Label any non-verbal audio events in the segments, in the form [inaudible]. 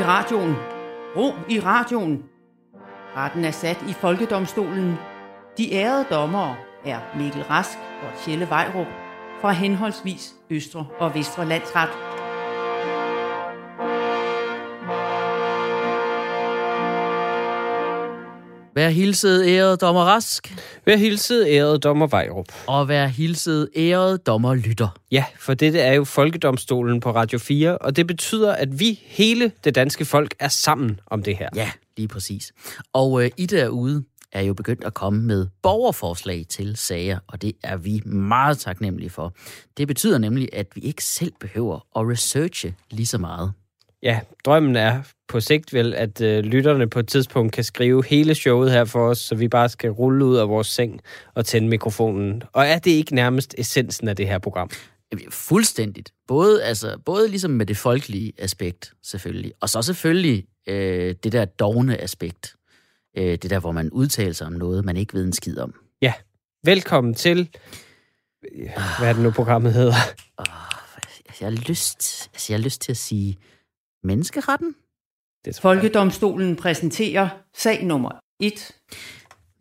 i radioen. Ro i radioen. Retten er sat i Folkedomstolen. De ærede dommere er Mikkel Rask og Tjelle Vejrup fra henholdsvis Østre og Vestre Landsret. Vær hilset æret dommer Rask, Vær hilset, ærede dommer Vejrup. og vær hilset æret dommer Lytter. Ja, for dette er jo Folkedomstolen på Radio 4, og det betyder, at vi, hele det danske folk, er sammen om det her. Ja, lige præcis. Og øh, I derude er jo begyndt at komme med borgerforslag til sager, og det er vi meget taknemmelige for. Det betyder nemlig, at vi ikke selv behøver at researche lige så meget. Ja, drømmen er på sigt vel, at øh, lytterne på et tidspunkt kan skrive hele showet her for os, så vi bare skal rulle ud af vores seng og tænde mikrofonen. Og er det ikke nærmest essensen af det her program? Fuldstændigt. Både, altså, både ligesom med det folkelige aspekt, selvfølgelig. Og så selvfølgelig øh, det der dogne aspekt. Øh, det der, hvor man udtaler sig om noget, man ikke ved en skid om. Ja, velkommen til... Hvad er det nu, programmet hedder? Altså, jeg har lyst, altså, jeg har lyst til at sige menneskeretten. Det. Folkedomstolen præsenterer sag nummer 1.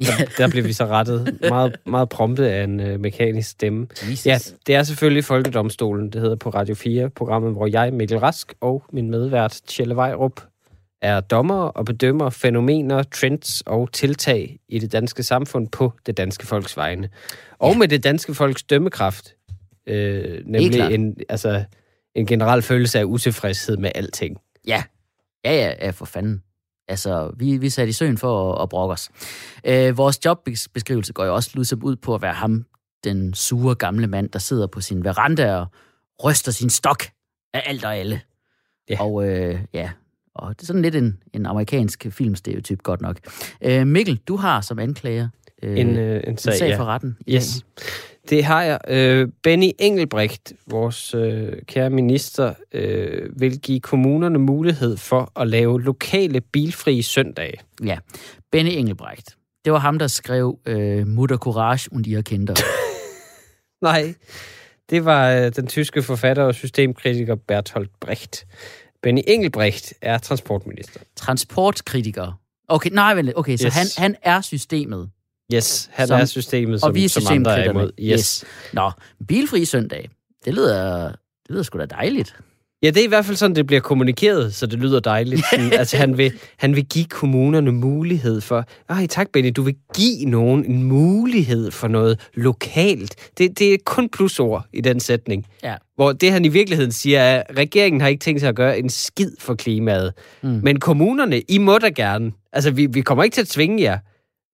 Ja, Der blev vi så rettet meget, meget prompte af en øh, mekanisk stemme. Jesus. Ja, det er selvfølgelig Folkedomstolen, det hedder på Radio 4, programmet, hvor jeg, Mikkel Rask, og min medvært, Tjelle Vejrup, er dommer og bedømmer fænomener, trends og tiltag i det danske samfund på det danske folks vegne. Og med det danske folks dømmekraft, øh, nemlig en, altså, en generel følelse af utilfredshed med alting. Ja, ja, ja, ja for fanden. Altså, vi, vi er sat i søen for at, at brokke os. Øh, vores jobbeskrivelse går jo også ligesom ud på at være ham, den sure gamle mand, der sidder på sin veranda og ryster sin stok af alt og alle. Ja. Og øh, ja, og det er sådan lidt en, en amerikansk filmstereotyp, godt nok. Øh, Mikkel, du har som anklager øh, En, øh, en en sag, sag ja. for retten. Yes. Det har jeg. Øh, Benny Engelbrecht, vores øh, kære minister, øh, vil give kommunerne mulighed for at lave lokale bilfrie søndage. dag. Ja, Benny Engelbrecht. Det var ham, der skrev øh, Mutter Courage und ihr Kinder. [laughs] Nej, det var øh, den tyske forfatter og systemkritiker Bertolt Brecht. Benny Engelbrecht er transportminister. transportkritiker. Okay, nej, vent. Okay, så Yes. han, han er systemet. Yes, han Som- er systemet, som, og vi er som andre er imod. Yes. Nå, bilfri søndag. Det lyder, det lyder sgu da dejligt. Ja, det er i hvert fald sådan, det bliver kommunikeret, så det lyder dejligt. Sådan, [laughs] altså, han vil, han vil give kommunerne mulighed for... Ej, tak, Benny, du vil give nogen en mulighed for noget lokalt. Det, det er kun plusord i den sætning. Ja. Hvor det, han i virkeligheden siger, er, at regeringen har ikke tænkt sig at gøre en skid for klimaet. Mm. Men kommunerne, I må da gerne. Altså, vi, vi kommer ikke til at tvinge jer.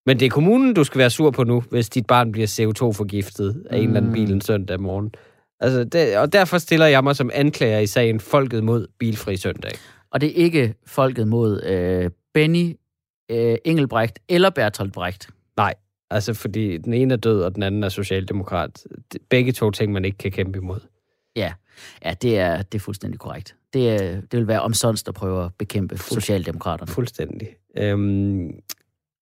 Men det er kommunen, du skal være sur på nu, hvis dit barn bliver CO2-forgiftet af en eller anden Mm. bil en søndag morgen. Altså, det, og derfor stiller jeg mig som anklager i sagen Folket mod Bilfri Søndag. Og det er ikke folket mod øh, Benny, øh, Engelbrecht eller Bertolt Brecht. Altså, fordi den ene er død, og den anden er socialdemokrat. Begge to ting, man ikke kan kæmpe imod. Ja, ja det, er, det er fuldstændig korrekt. Det, det vil være omsonst at prøve at bekæmpe Socialdemokraterne. Fuldstændig. Øhm,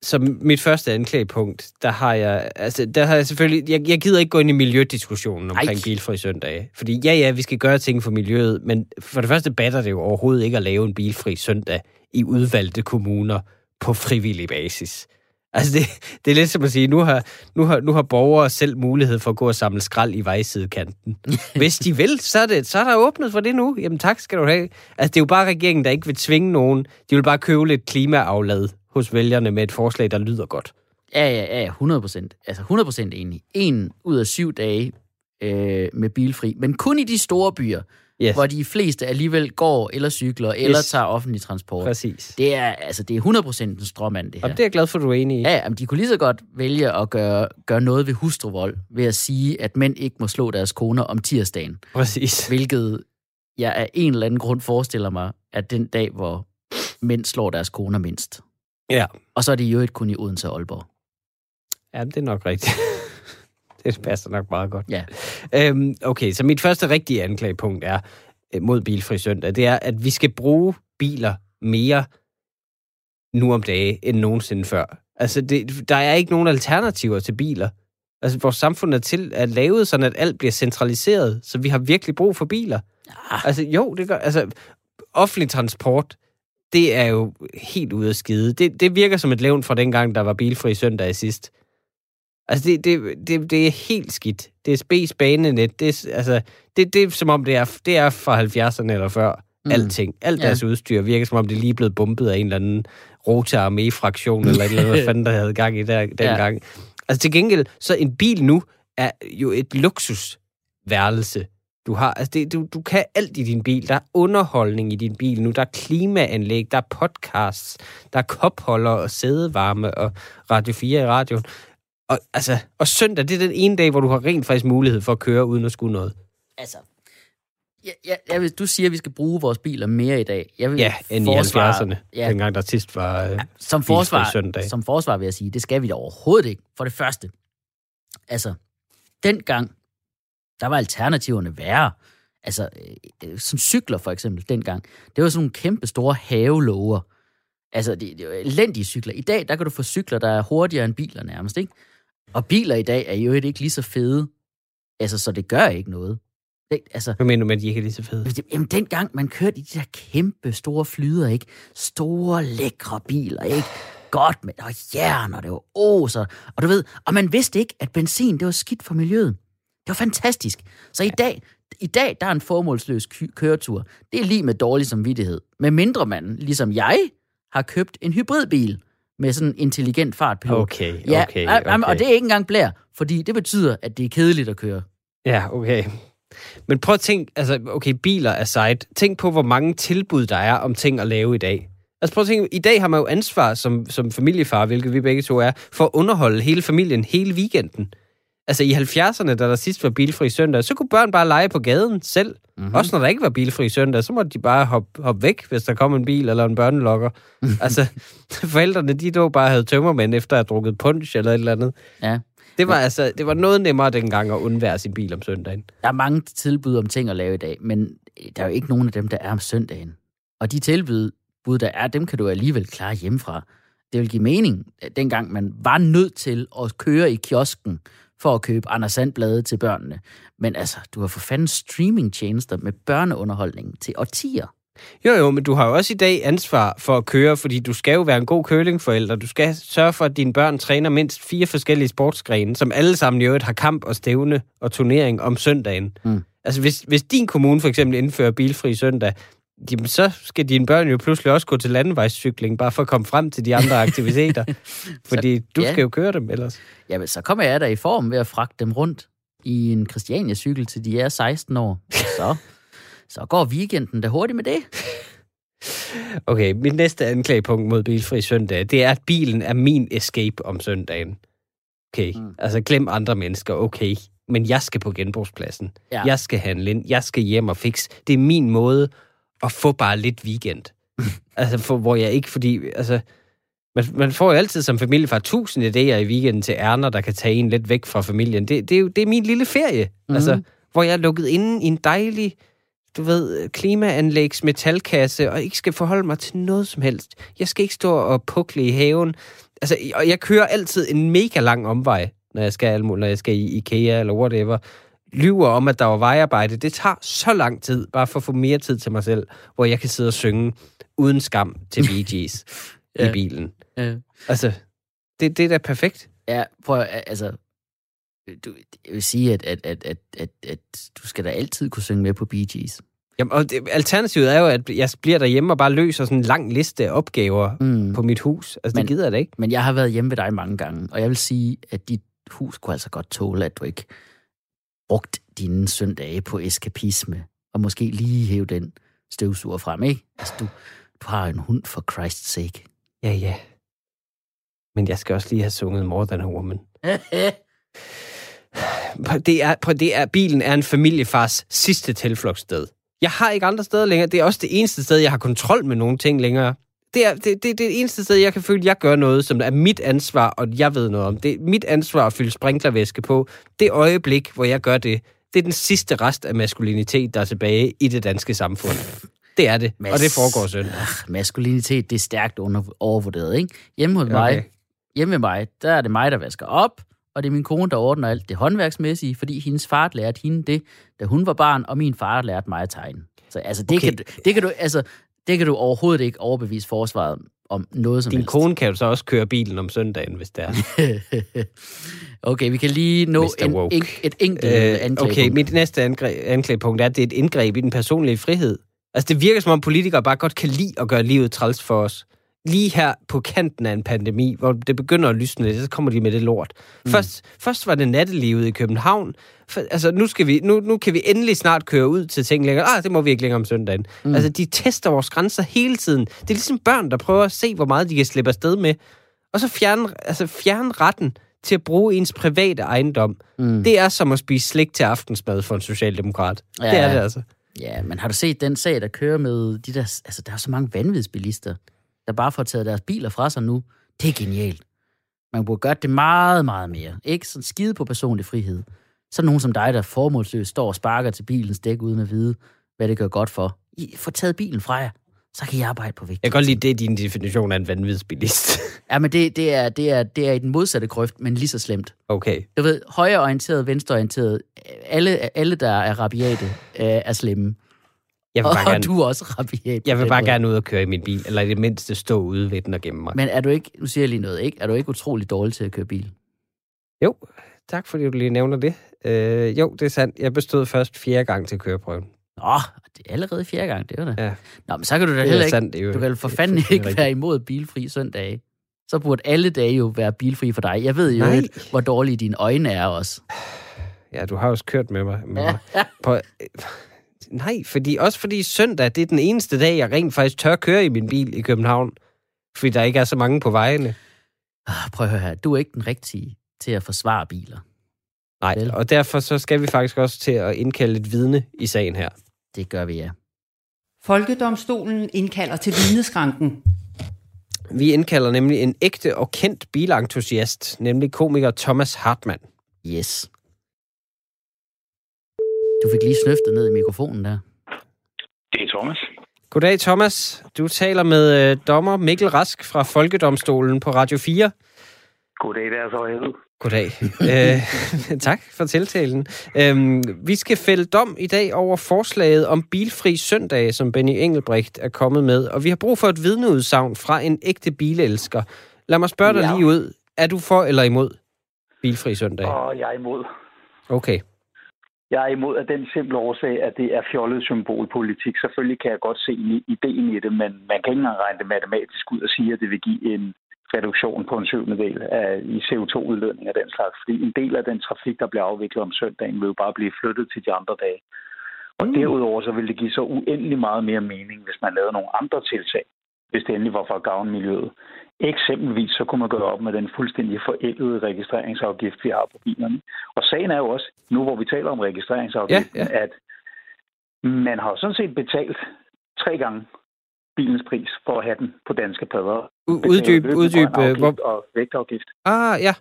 som mit første anklagepunkt, der har jeg, altså, der har jeg selvfølgelig, jeg, jeg gider ikke gå ind i miljødiskussionen omkring Ej. bilfri søndag. Fordi ja, ja, vi skal gøre ting for miljøet, men for det første batter det jo overhovedet ikke at lave en bilfri søndag i udvalgte kommuner på frivillig basis. Altså, det, det er lidt som at sige, nu har, nu, har, nu har borgere selv mulighed for at gå og samle skrald i vejsidekanten. [laughs] Hvis de vil, så er, det, så er der åbnet for det nu. Jamen tak skal du have. Altså, det er jo bare regeringen, der ikke vil tvinge nogen. De vil bare købe lidt klimaaflad hos vælgerne med et forslag, der lyder godt. Ja, ja, ja, 100 procent. Altså 100 procent enig. En ud af syv dage øh, med bilfri, men kun i de store byer, Yes, hvor de fleste alligevel går eller cykler eller Yes. tager offentlig transport. præcis. Det er, altså, det er 100 procent en stråmand, det her. Og det er jeg glad for, du er enig i. Ja, jamen, de kunne lige så godt vælge at gøre, gøre noget ved hustruvold, ved at sige, at mænd ikke må slå deres koner om tirsdagen. Præcis. Hvilket jeg af en eller anden grund forestiller mig, at den dag, hvor mænd slår deres koner mindst. Ja. Og så er det jo ikke kun i Odense og Aalborg. Ja, det er nok rigtigt. [laughs] det passer nok meget godt. Ja. Øhm, okay, så mit første rigtige anklagepunkt er øh, mod Bilfri Søndag, det er, at vi skal bruge biler mere nu om dage end nogensinde før. Altså, det, der er ikke nogen alternativer til biler. Altså, vores samfund er, til, er lavet sådan, at alt bliver centraliseret, så vi har virkelig brug for biler. Ah. Altså, jo, det gør... Altså, offentlig transport det er jo helt ude af skide. Det, det virker som et levn fra dengang, der var bilfri søndag i sidst. Altså, det, det, det, det er helt skidt. Det er spes banenet. Det er, altså, det, det er som om, det er, det er fra 70'erne eller før. Mm. Alting. Alt Ja. deres udstyr virker som om, det er lige blevet bumpet af en eller anden Rota Armee-fraktion, eller et eller andet, hvad [laughs] fanden der havde gang i der, dengang. Altså til gengæld, så en bil nu er jo et luksusværelse. Du har, altså det, du, du kan alt i din bil. Der er underholdning i din bil nu. Der er klimaanlæg, der er podcasts, der er kopholder og sædevarme og Radio 4 i radioen. Og, altså, og søndag, det er den ene dag, hvor du har rent faktisk mulighed for at køre uden at skulle noget. Altså, ja, ja, jeg vil, du siger, at vi skal bruge vores biler mere i dag. Jeg vil Ja, end i forsvare- 70'erne, Ja, dengang der sidst var... Øh, som bilfri forsvar, søndag. som forsvar vil jeg sige, det skal vi da overhovedet ikke. For det første, altså, dengang, der var alternativerne værre. Altså, øh, øh, som cykler for eksempel, dengang. Det var sådan nogle kæmpe store havelåger. Altså, det, det var elendige cykler. I dag, der kan du få cykler, der er hurtigere end biler nærmest, ikke? Og biler i dag er jo ikke lige så fede. Altså, så det gør ikke noget. Det, altså, hvad mener du med, at de ikke er lige så fede? Jamen, dengang man kørte i de der kæmpe store flyder, ikke? Store, lækre biler, ikke? Godt med, og jern, og det var oser. Og du ved, og man vidste ikke, at benzin, det var skidt for miljøet. Det var fantastisk. Så i dag, i dag, der er en formålsløs køretur. Det er lige med dårlig samvittighed. Med mindre man, ligesom jeg, har købt en hybridbil med sådan en intelligent fartpilot. Okay, Ja, okay, ja, jamen, og okay. det er ikke engang blær, fordi det betyder, at det er kedeligt at køre. Ja, okay. Men prøv at tænke, altså, okay, biler er sejt. Tænk på, hvor mange tilbud der er om ting at lave i dag. Altså prøv at tænke, i dag har man jo ansvar som, som familiefar, hvilket vi begge to er, for at underholde hele familien hele weekenden. Altså i 70'erne, da der sidst var bilfri søndag, så kunne børn bare lege på gaden selv. Mm-hmm. Også når der ikke var bilfri søndag, så måtte de bare hoppe, hoppe væk, hvis der kom en bil eller en børnelokker. [laughs] altså, forældrene, de dog bare havde tømmermænd efter at have drukket punch eller et eller andet. Ja. Det var, altså, det var noget nemmere dengang at undvære sin bil om søndagen. Der er mange tilbud om ting at lave i dag, men der er jo ikke nogen af dem, der er om søndagen. Og de tilbud, bud, der er, dem kan du alligevel klare hjemmefra. Det vil give mening, dengang man var nødt til at køre i kiosken for at købe Anders Sandblade til børnene. Men altså, du har for fanden streamingtjenester med børneunderholdning til årtier. Jo, jo, men du har jo også i dag ansvar for at køre, fordi du skal jo være en god kølingforælder. Du skal sørge for, at dine børn træner mindst fire forskellige sportsgrene, som alle sammen i øvrigt har kamp og stævne og turnering om søndagen. Mm. Altså, hvis, hvis din kommune for eksempel indfører bilfri søndag, jamen, så skal dine børn jo pludselig også gå til landevejscykling, bare for at komme frem til de andre [laughs] aktiviteter. fordi du ja. skal jo køre dem ellers. Jamen, så kommer jeg da i form ved at fragte dem rundt i en Christiania-cykel, til de er 16 år. Så, så går weekenden da hurtigt med det. [laughs] Okay, mit næste anklagepunkt mod bilfri søndag, det er, at bilen er min escape om søndagen. Okay, Mm. altså glem andre mennesker, okay. Men jeg skal på genbrugspladsen. Ja. Ja. Jeg skal handle ind. Jeg skal hjem og fikse. Det er min måde at få bare lidt weekend. [laughs] altså, for, hvor jeg ikke, fordi, altså, man, man får jo altid som familie fra tusind idéer i weekenden til ærner, der kan tage en lidt væk fra familien. Det, det, er, jo, det er min lille ferie. Mm. Altså, hvor jeg er lukket inde i en dejlig, du ved, klimaanlægs metalkasse, og ikke skal forholde mig til noget som helst. Jeg skal ikke stå og pukle i haven. Altså, og jeg kører altid en mega lang omvej, når jeg skal, når jeg skal i IKEA eller whatever. Lyver om, at der var vejarbejde. Det tager så lang tid, bare for at få mere tid til mig selv, hvor jeg kan sidde og synge uden skam til [laughs] Bee Gees Ja. i bilen. Ja. Altså, det, det er da perfekt. Ja, prøv altså... Du, jeg vil sige, at, at, at, at, at, at du skal da altid kunne synge med på Bee Gees. Jamen, og det, alternativet er jo, at jeg bliver derhjemme og bare løser sådan en lang liste af opgaver Mm. på mit hus. Altså, Men- det gider jeg da ikke. Men jeg har været hjemme ved dig mange gange, og jeg vil sige, at dit hus kunne altså godt tåle, at du ikke brugt dine søndage på eskapisme, og måske lige hæve den støvsuger frem, ikke? Altså, du, du har en hund for Christ's sake. Ja, ja. Men jeg skal også lige have sunget More Than a Woman. [sighs] Det er, prøv, det er, bilen er en familiefars sidste tilflugtssted. Jeg har ikke andre steder længere. Det er også det eneste sted, jeg har kontrol med nogle ting længere. Det er det, det, det, eneste sted, jeg kan føle, at jeg gør noget, som er mit ansvar, og jeg ved noget om. Det er mit ansvar at fylde sprinklervæske på. Det øjeblik, hvor jeg gør det, det er den sidste rest af maskulinitet, der er tilbage i det danske samfund. Det er det, og det foregår søndag. Ach, maskulinitet, det er stærkt under, overvurderet, ikke? Hjemme hos Okay. mig, hjemme med mig, der er det mig, der vasker op, og det er min kone, der ordner alt det håndværksmæssige, fordi hendes far lærte hende det, da hun var barn, og min far lærte mig at tegne. Så altså, det, Okay. okay. kan, du- det kan du, altså, Det kan du overhovedet ikke overbevise forsvaret om noget som Din helst. kone kan jo så også køre bilen om søndagen, hvis det er. [laughs] okay, vi kan lige nå en, en, et enkelt øh, anklagepunkt. okay, mit næste anklagepunkt er, at det er et indgreb i den personlige frihed. Altså, det virker som om politikere bare godt kan lide at gøre livet træls for os. Lige her på kanten af en pandemi, hvor det begynder at lysne lidt, så kommer de med det lort. Mm. Først, først var det nattelivet i København. For, altså, nu, skal vi, nu, nu kan vi endelig snart køre ud til ting længere. Ah, det må vi ikke længere om søndagen. Mm. Altså, de tester vores grænser hele tiden. Det er ligesom børn, der prøver at se, hvor meget de kan slippe afsted med. Og så fjerne, altså, fjerne retten til at bruge ens private ejendom. Mm. Det er som at spise slik til aftensmad for en socialdemokrat. Ja. Det er det altså. Ja, men har du set den sag, der kører med de der... Altså, der er så mange vanvidsbilister, der bare får taget deres biler fra sig nu. Det er genialt. Man burde gøre det meget, meget mere. Ikke sådan skide på personlig frihed. Så nogen som dig, der formålsløst står og sparker til bilens dæk, uden at vide, hvad det gør godt for. I får taget bilen fra jer, så kan I arbejde på vigtigt. Jeg kan godt lide, det er din definition af en vanvidsbilist. [laughs] Ja, men det, det, er, det, er, det er i den modsatte grøft, men lige så slemt. okay. Du ved, højreorienteret, venstreorienteret, alle, alle der er rabiate, øh, er slemme. Jeg vil Og, bare gerne, du er også rabiat. jeg vil bare måde. gerne ud og køre i min bil, eller i det mindste stå ude ved den og gemme mig. Men er du ikke, nu siger jeg lige noget, ikke? Er du ikke utrolig dårlig til at køre bil? Jo, tak fordi du lige nævner det. Øh, jo, det er sandt. Jeg bestod først fjerde gang til køreprøven. Nå, det er allerede fjerde gang, det er det. Ja. Nå, men så kan du da Det er heller ikke, sandt, jo- du kan for fanden ikke rigtigt. være imod bilfri søndage. Så burde alle dage jo være bilfri for dig. Jeg ved jo, Nej. ikke, hvor dårlige dine øjne er også. Ja, du har også kørt med mig. Med Ja. mig. På, nej, fordi, også fordi søndag, det er den eneste dag, jeg rent faktisk tør køre i min bil i København. Fordi der ikke er så mange på vejene. Ah, Prøv at høre her, du er ikke den rigtige til at forsvare biler. Nej, Vel. og derfor så skal vi faktisk også til at indkalde et vidne i sagen her. Det gør vi, ja. Folkedomstolen indkalder til vidneskranken. Vi indkalder nemlig en ægte og kendt bilentusiast, nemlig komiker Thomas Hartmann. Yes. Du fik lige snøftet ned i mikrofonen der. Det er Thomas. Goddag, Thomas. Du taler med øh, dommer Mikkel Rask fra Folkedomstolen på Radio 4. Goddag, der er så helvede. Goddag. øh, [laughs] tak for tiltalen. Øhm, vi skal fælde dom i dag over forslaget om bilfri søndag, som Benny Engelbrecht er kommet med, og vi har brug for et vidneudsagn fra en ægte bilelsker. Lad mig spørge dig Ja. lige ud. Er du for eller imod bilfri søndag? Og jeg er imod. Okay. Jeg er imod af den simple årsag, at det er fjollet symbolpolitik. Selvfølgelig kan jeg godt se i- ideen i det, men man kan ikke engang regne det matematisk ud og sige, at det vil give en reduktion på en syvende del af, i CO2-udledning af den slags. Fordi en del af den trafik, der bliver afviklet om søndagen, vil jo bare blive flyttet til de andre dage. Og Mm. derudover så vil det give så uendelig meget mere mening, hvis man lavede nogle andre tiltag, hvis det endelig var for at gavne miljøet. Eksempelvis så kunne man gøre op med den fuldstændig forældede registreringsafgift, vi har på bilerne. Og sagen er jo også, nu hvor vi taler om registreringsafgiften, Ja, ja, at man har sådan set betalt tre gange bilens pris for at have den på danske plader. Uddyb, uddyb. Øh, hvor... Og vægtafgift. Ah, ja.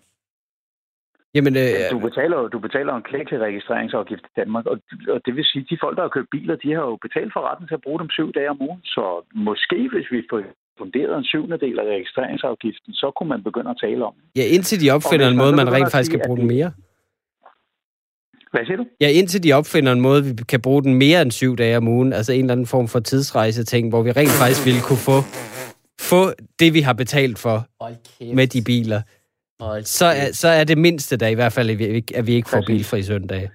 Jamen, øh, Du betaler, du betaler en klækkelig registreringsafgift i Danmark, og, og det vil sige, at de folk, der har købt biler, de har jo betalt for retten til at bruge dem syv dage om ugen. Så måske, hvis vi får funderet en syvende del af registreringsafgiften, så kunne man begynde at tale om. ja, indtil de opfinder en måde, man rent faktisk sige, kan bruge den mere. Hvad siger du? Ja, indtil de opfinder en måde, vi kan bruge den mere end syv dage om ugen, altså en eller anden form for tidsrejse-ting, hvor vi rent faktisk ville kunne få, få det, vi har betalt for med de biler, så er, så er det mindste da i hvert fald, at vi ikke, at vi ikke får bilfri søndag.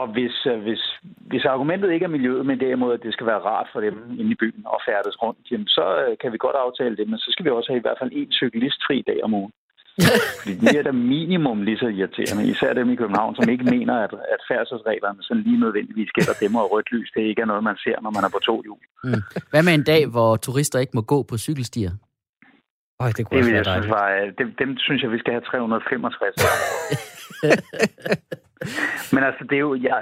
Og hvis, øh, hvis, hvis argumentet ikke er miljøet, men derimod, at det skal være rart for dem inde i byen og færdes rundt, jamen, så øh, kan vi godt aftale det, men så skal vi også have i hvert fald en cyklistfri dag om ugen. [laughs] Fordi de er der minimum lige så irriterende, især dem i København, som ikke mener, at, at færdselsreglerne sådan lige nødvendigvis gælder dem og rødt lys. Det ikke er noget, man ser, når man er på to hjul. Hvad med en dag, hvor turister ikke må gå på cykelstier? Øj, det kunne Det vil jeg synes var, øh, dem, dem synes jeg, vi skal have 365 om året. Men altså, det er jo, jeg,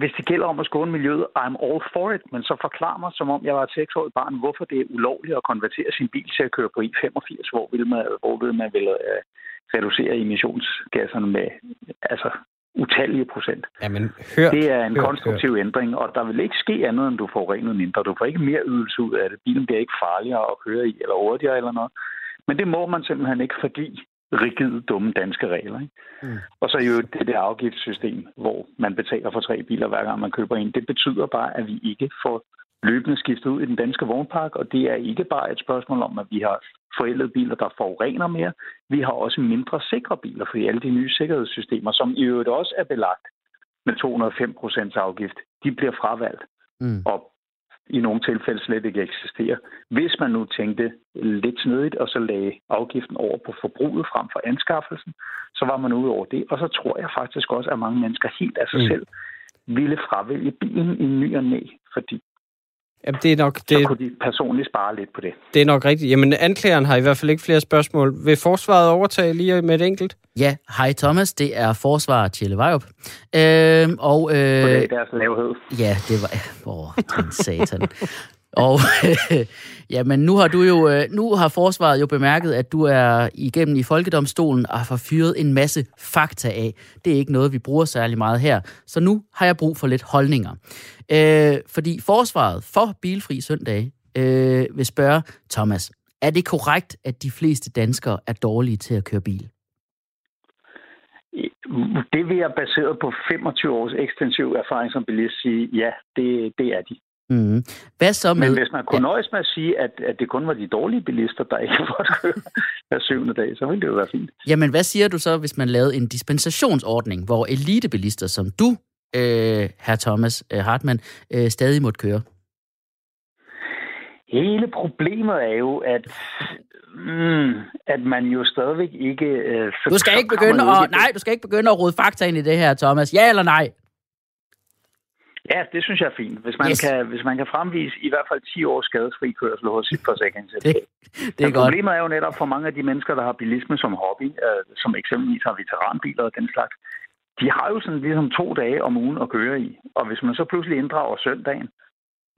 hvis det gælder om at skåne miljøet, I'm all for it, men så forklar mig, som om jeg var et seksårigt barn, hvorfor det er ulovligt at konvertere sin bil til at køre på E85, hvor vil man, hvor vil man vil, uh, reducere emissionsgasserne med altså, utallige procent. Jamen, hør, Det er en hør, konstruktiv ændring, og der vil ikke ske andet, end du får renet mindre. Du får ikke mere ydelse ud af det. Bilen bliver ikke farligere at køre i, eller hurtigere eller noget. Men det må man simpelthen ikke forgive rigide, dumme danske regler. Ikke? Mm. Og så er jo det der afgiftssystem, hvor man betaler for tre biler, hver gang man køber en. Det betyder bare, at vi ikke får løbende skiftet ud i den danske vognpark, og det er ikke bare et spørgsmål om, at vi har forældede biler, der forurener mere. Vi har også mindre sikre biler, fordi alle de nye sikkerhedssystemer, som i øvrigt også er belagt med 205 procents afgift, de bliver fravalgt. Mm. Og i nogle tilfælde slet ikke eksisterer. Hvis man nu tænkte lidt snedigt, og så lagde afgiften over på forbruget frem for anskaffelsen, så var man ude over det. Og så tror jeg faktisk også, at mange mennesker helt af sig mm. selv ville fravælge bilen i ny og næ, fordi Jamen, det er nok... Det, så kunne de personligt spare lidt på det. Det er nok rigtigt. Jamen, anklageren har i hvert fald ikke flere spørgsmål. Vil forsvaret overtage lige med et enkelt? Ja, hej Thomas, det er forsvar Tjelle Vejrup. Øh, og, øh, på det deres lavhed. Ja, det var... Åh, oh, satan. Og øh, [laughs] jamen, nu har du jo øh, nu har forsvaret jo bemærket, at du er igennem i folkedomstolen og har fyret en masse fakta af. Det er ikke noget, vi bruger særlig meget her. Så nu har jeg brug for lidt holdninger. Øh, fordi forsvaret for Bilfri Søndag øh, vil spørge Thomas, er det korrekt, at de fleste danskere er dårlige til at køre bil? Det vil jeg baseret på 25 års ekstensiv erfaring som bilist sige, ja, det, det er de. Mm. Hvad så med... Men hvis man kunne ja. nøjes med at sige, at, at det kun var de dårlige bilister, der ikke måtte køre hver syvende dag, så ville det jo være fint. Jamen, hvad siger du så, hvis man lavede en dispensationsordning, hvor elitebilister som du, øh, herr Thomas øh, Hartmann, øh, stadig måtte køre? Hele problemet er jo, at mm, at man jo stadigvæk ikke... Øh, du skal ikke begynde at, nej, du skal ikke begynde at rode fakta ind i det her, Thomas. Ja eller nej? Ja, det synes jeg er fint. Hvis man, yes. kan, hvis man kan fremvise i hvert fald 10 års skadesfri kørsel hos sit forsikringsselskab. det, det er godt. Problemet er jo netop for mange af de mennesker, der har bilisme som hobby, øh, som eksempelvis har veteranbiler og den slags, de har jo sådan ligesom to dage om ugen at køre i. Og hvis man så pludselig inddrager søndagen,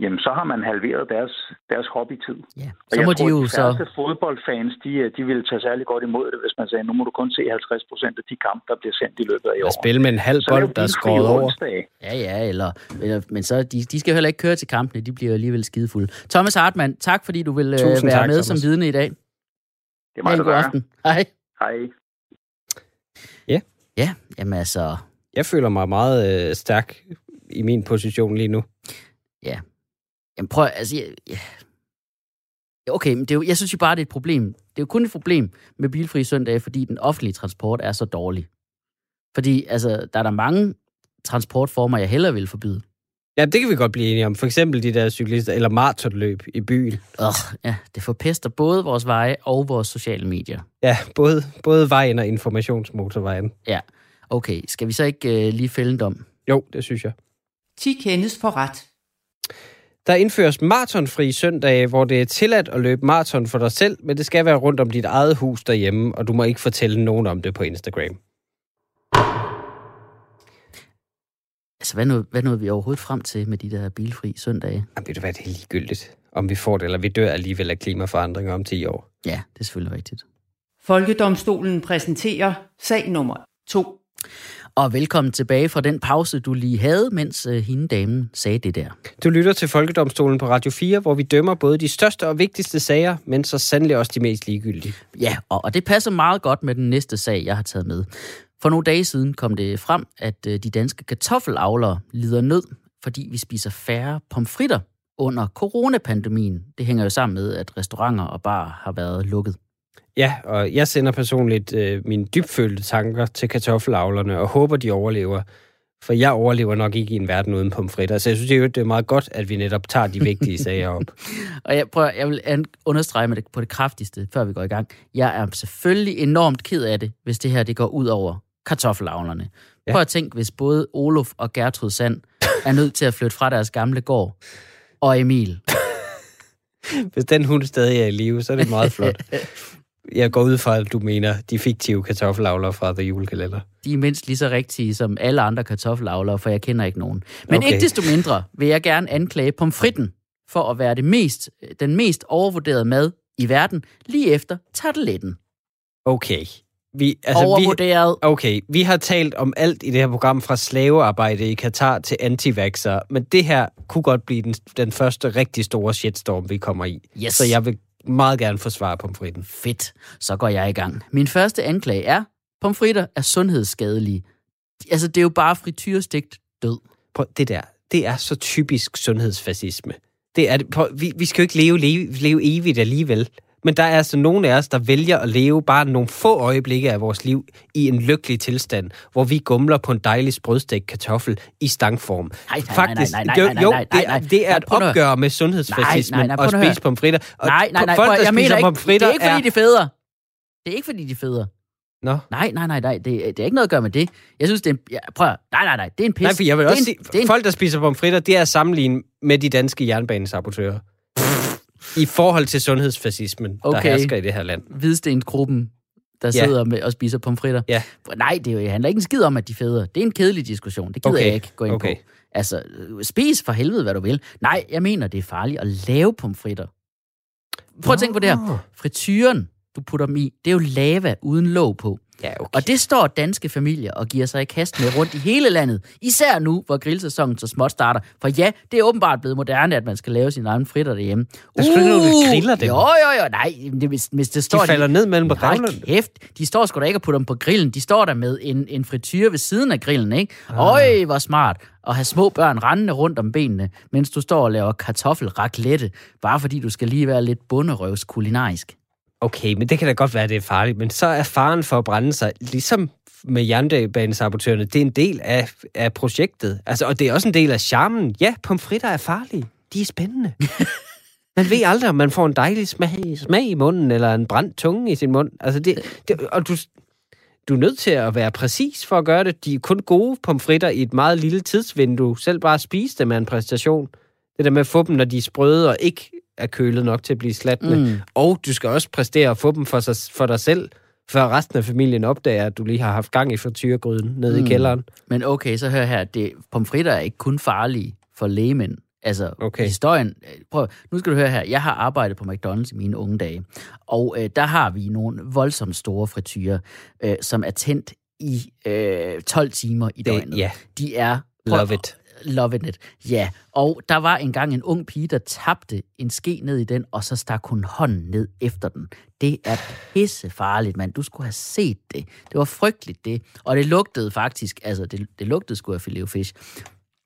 jamen så har man halveret deres, deres hobbytid. Ja, så og må tror, de jo de så... fodboldfans, de, de vil tage særlig godt imod det, hvis man sagde, nu må du kun se 50 procent af de kampe, der bliver sendt i løbet af i år. spille med en halv bold, der er skåret over. Ja, ja, eller, eller men så, de, de skal jo heller ikke køre til kampene, de bliver alligevel skidefulde. Thomas Hartmann, tak fordi du vil Tusind være tak, med Thomas. som vidne i dag. Det er meget god aften. Hej. Hej. Ja. Ja, jamen altså... Jeg føler mig meget øh, stærk i min position lige nu. Ja, Jamen prøv, altså... Ja, ja. Okay, men det er jo, jeg synes jo bare, det er et problem. Det er jo kun et problem med bilfri søndag, fordi den offentlige transport er så dårlig. Fordi, altså, der er der mange transportformer, jeg hellere vil forbyde. Ja, det kan vi godt blive enige om. For eksempel de der cyklister, eller maratonløb i byen. Øh, ja, det forpester både vores veje og vores sociale medier. Ja, både, både vejen og informationsmotorvejen. Ja, okay. Skal vi så ikke uh, lige fælde dem? Jo, det synes jeg. 10 kendes for ret. Der indføres maratonfri søndage, hvor det er tilladt at løbe maraton for dig selv, men det skal være rundt om dit eget hus derhjemme, og du må ikke fortælle nogen om det på Instagram. Altså, hvad nåede, hvad nåede vi overhovedet frem til med de der bilfri søndage? Jamen, ved du hvad, det er ligegyldigt, om vi får det, eller vi dør alligevel af klimaforandringer om 10 år. Ja, det er selvfølgelig rigtigt. Folkedomstolen præsenterer sag nummer to. Og velkommen tilbage fra den pause, du lige havde, mens uh, hende damen sagde det der. Du lytter til Folkedomstolen på Radio 4, hvor vi dømmer både de største og vigtigste sager, men så sandelig også de mest ligegyldige. Ja, og, og det passer meget godt med den næste sag, jeg har taget med. For nogle dage siden kom det frem, at uh, de danske kartoffelavlere lider nød, fordi vi spiser færre pomfritter under coronapandemien. Det hænger jo sammen med, at restauranter og bar har været lukket. Ja, og jeg sender personligt øh, mine dybfølte tanker til kartoffelavlerne og håber, de overlever. For jeg overlever nok ikke i en verden uden pomfritter. Så jeg synes det er meget godt, at vi netop tager de vigtige [laughs] sager op. og jeg, prøver, jeg vil understrege med det på det kraftigste, før vi går i gang. Jeg er selvfølgelig enormt ked af det, hvis det her det går ud over kartoffelavlerne. Ja. Prøv at tænke, hvis både Olof og Gertrud Sand er nødt til at flytte fra deres gamle gård, og Emil. [laughs] Hvis den hund stadig er i live, så er det meget flot. [laughs] Jeg går ud fra, at du mener de fiktive kartoffelavlere fra The Julekalender. De er mindst lige så rigtige som alle andre kartoffelavlere, for jeg kender ikke nogen. Men okay. ikke desto mindre vil jeg gerne anklage pomfritten for at være det mest, den mest overvurderede mad i verden, lige efter tarteletten. Okay. Vi, altså, Overvurderet. Vi, okay, vi har talt om alt i det her program, fra slavearbejde i Katar til antivaxer, men det her kunne godt blive den, den første rigtig store shitstorm, vi kommer i. Yes. Så jeg vil meget gerne forsvare pomfritten. Fedt. Så går jeg i gang. Min første anklage er, pomfritter er sundhedsskadelige. Altså, det er jo bare frityrestegt død. Prøv, det der, det er så typisk sundhedsfascisme. Det er. Prøv, vi, vi skal jo ikke leve, leve, leve evigt alligevel. Men der er altså nogle af os, der vælger at leve bare nogle få øjeblikke af vores liv i en lykkelig tilstand, hvor vi gumler på en dejlig sprødstegt kartoffel i stangform. Nej, nej, Faktisk, nej, nej, jo, nej, nej, jo, nej, det nej, er, det er nej, et at- opgør med sundhedsfascismen Nej, nej, nej, og at spise pomfritter. Og Nej, nej, nej, folk, der jeg mener spiser ikke, det er ikke fordi, er... de er federe. Det er ikke fordi, de er federe. Nå. Nej, nej, nej, nej, det, det er ikke noget at gøre med det. Jeg synes, det er en... Ja, prøv at, Nej, nej, nej, det er en pis. Nej, for jeg vil det også en, sige, det en, folk, der spiser pomfritter, det er sammenlignet med de danske jernbanesabotører. I forhold til sundhedsfascismen, okay. Der hersker i det her land. hvidstensgruppen, der Ja. sidder med og spiser pomfritter. Ja. Nej, det er handler ikke en skid om, at de er federe. Det er en kedelig diskussion. Det gider Okay. jeg ikke gå ind Okay. på. Altså, øh, spis for helvede, hvad du vil. Nej, jeg mener, det er farligt at lave pomfritter. Prøv at tænke på det her. Frityren, du putter dem i, det er jo lava uden låg på. Ja, okay. Og det står danske familier og giver sig i kast med rundt i hele landet. Især nu, hvor grillsæsonen så småt starter. For ja, det er åbenbart blevet moderne, at man skal lave sine egne fritter derhjemme. Der er sgu ikke griller dem. Jo, jo, jo. Nej, det, hvis, hvis det står... de falder ned mellem Hold revnerne. kæft, de står sgu da ikke og putter dem på grillen. De står der med en, en frityre ved siden af grillen, ikke? Ah. Øj, hvor smart. At have små børn rendende rundt om benene, mens du står og laver kartoffelraclette, bare fordi du skal lige være lidt bunderøvs kulinarisk. Okay, men det kan da godt være, at det er farligt. Men så er faren for at brænde sig, ligesom med jernbanesabotørerne, det er en del af, af projektet. Altså, og det er også en del af charmen. Ja, pomfritter er farlige. De er spændende. [laughs] Man ved aldrig, om man får en dejlig smag, smag i munden, eller en brændt tunge i sin mund. Altså det, det, og du, du er nødt til at være præcis for at gøre det. De er kun gode pomfritter i et meget lille tidsvindue. Selv bare spise dem er en præstation. Det der med at få dem, når de er sprøde og ikke er kølet nok til at blive slatne. Mm. Og du skal også præstere at få dem for, sig, for dig selv, før resten af familien opdager, at du lige har haft gang i frityregryden nede mm. i kælderen. Men okay, så hør her. Det, pomfritter er ikke kun farlige for lægemænd. Altså, Okay. historien... Prøv, nu skal du høre her. Jeg har arbejdet på McDonald's i mine unge dage, og øh, der har vi nogle voldsomt store frityrer, øh, som er tændt i øh, 12 timer i Det, døgnet. De er... love it. Love it. Ja, og der var engang en ung pige, der tabte en ske ned i den, og så stak hun hånden ned efter den. Det er pissefarligt, mand. Du skulle have set det. Det var frygteligt, det. Og det lugtede faktisk, altså, det, det lugtede sgu af filet fish.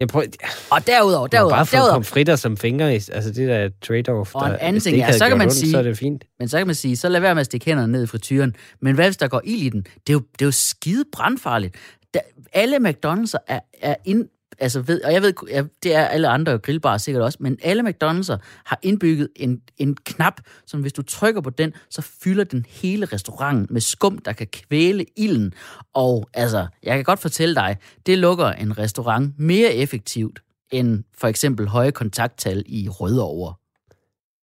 Jeg prøver, Og derudover, derudover, bare derudover, pomfritter som fingre. Altså, det der er trade-off. Og en der, anden ting havde så kan man ondt, sige- Så er det fint. men så kan man sige, så lad være med at stikke hænderne ned i frityren. Men hvad hvis der går ild i den? Det er jo, det er jo skide brandfarligt. Der, alle McDonald's'er er, er ind, altså ved, og jeg ved, ja, det er alle andre grillbarer sikkert også, men alle McDonald's'er har indbygget en, en knap, som hvis du trykker på den, så fylder den hele restauranten med skum, der kan kvæle ilden. Og altså, jeg kan godt fortælle dig, det lukker en restaurant mere effektivt end for eksempel høje kontakttal i Rødovre.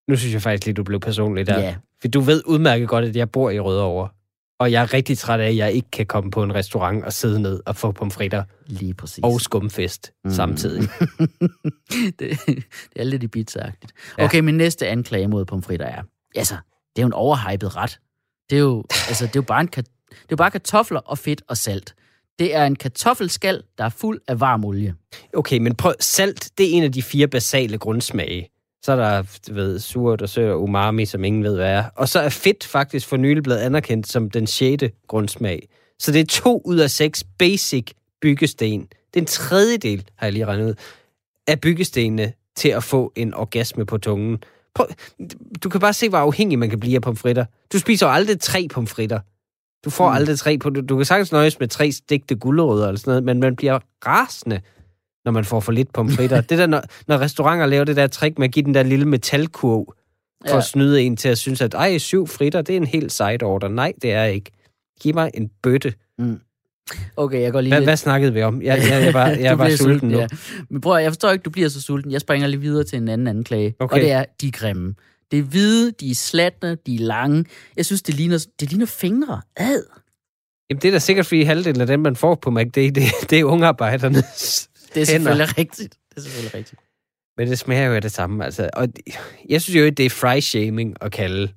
Nu synes jeg faktisk lige, du blev personlig der. Ja. For du ved udmærket godt, at jeg bor i Rødovre. Og jeg er rigtig træt af, at jeg ikke kan komme på en restaurant og sidde ned og få pomfritter Lige præcis. og skumfest mm. samtidig. [laughs] det, det er lidt i pizza-agtigt. Ja. Okay, min næste anklage mod pomfritter er, altså, det er jo en overhypet ret. Det er jo, altså, det er jo bare en, det er jo bare kartofler og fedt og salt. Det er en kartoffelskal, der er fuld af varm olie. Okay, men prøv, salt, det er en af de fire basale grundsmage. Så er der, du ved, surt og sødt og umami, som ingen ved, hvad er. Og så er fedt faktisk for nylig blevet anerkendt som den sjette grundsmag. Så det er to ud af seks basic byggesten. Det er en tredjedel, har jeg lige regnet ud, af byggestenene til at få en orgasme på tungen. Prøv, du kan bare se, hvor afhængig man kan blive af pomfritter. Du spiser jo aldrig tre pomfritter. Du får mm. aldrig tre på. Du, du kan sagtens nøjes med tre stegte gulerødder eller sådan noget, men man bliver rasende, når man får for lidt pomfritter. det der, når, når restauranter laver det der trick med at give den der lille metalkurv, for Ja. at snyde en til at synes, at ej, syv fritter, det er en helt side order. Nej, det er ikke. Giv mig en bøtte. Okay, jeg går lige Hvad, lidt... hvad snakkede vi om? Jeg, jeg, jeg, var, jeg [laughs] var bliver sulten nu. Ja. Men prøv jeg forstår ikke, du bliver så sulten. Jeg springer lige videre til en anden anklage. Okay. Og det er, de er grimme. Det er hvide, de er slatne, de er lange. Jeg synes, det ligner, det ligner fingre. Ad. Jamen, det er da sikkert, fordi halvdelen af dem, man får på McD, det, det er ungearbejdernes Det er hænder. selvfølgelig rigtigt. Det er selvfølgelig rigtigt. Men det smager jo af det samme. Altså. Og jeg synes jo, at det er fry-shaming at kalde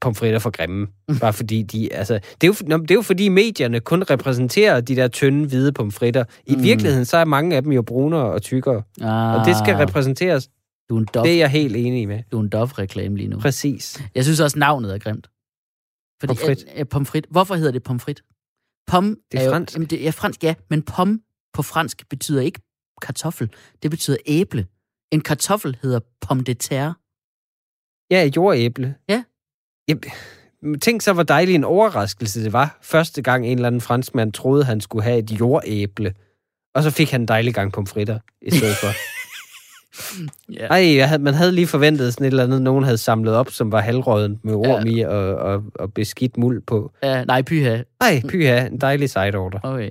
pomfritter for grimme. Bare fordi de... Altså, det, er jo, det er jo fordi medierne kun repræsenterer de der tynde, hvide pomfritter. I Mm. virkeligheden, så er mange af dem jo brunere og tykkere. Ah, Og det skal repræsenteres. du er en Dove, Det er jeg helt enig med. du er en Dove-reklame lige nu. Præcis. Jeg synes også, navnet er grimt. Fordi, Pomfrit. At, at, pomfrit. Hvorfor hedder det pomfrit? Pom Det er jo, fransk. Jamen, det er fransk, ja. Men pom på fransk betyder ikke kartoffel. Det betyder æble. En kartoffel hedder pomme de terre. Ja, jordæble. Ja. ja. Tænk så, hvor dejlig en overraskelse det var, første gang en eller anden franskmand troede, han skulle have et jordæble. Og så fik han en dejlig gang pomfritter i stedet for. [laughs] Ja. Ej, jeg havde, man havde lige forventet sådan et eller andet, nogen havde samlet op, som var halvråden med orm i og, og, og beskidt muld på. Uh, nej, pyha. Ej, pyha, en dejlig side order. Okay.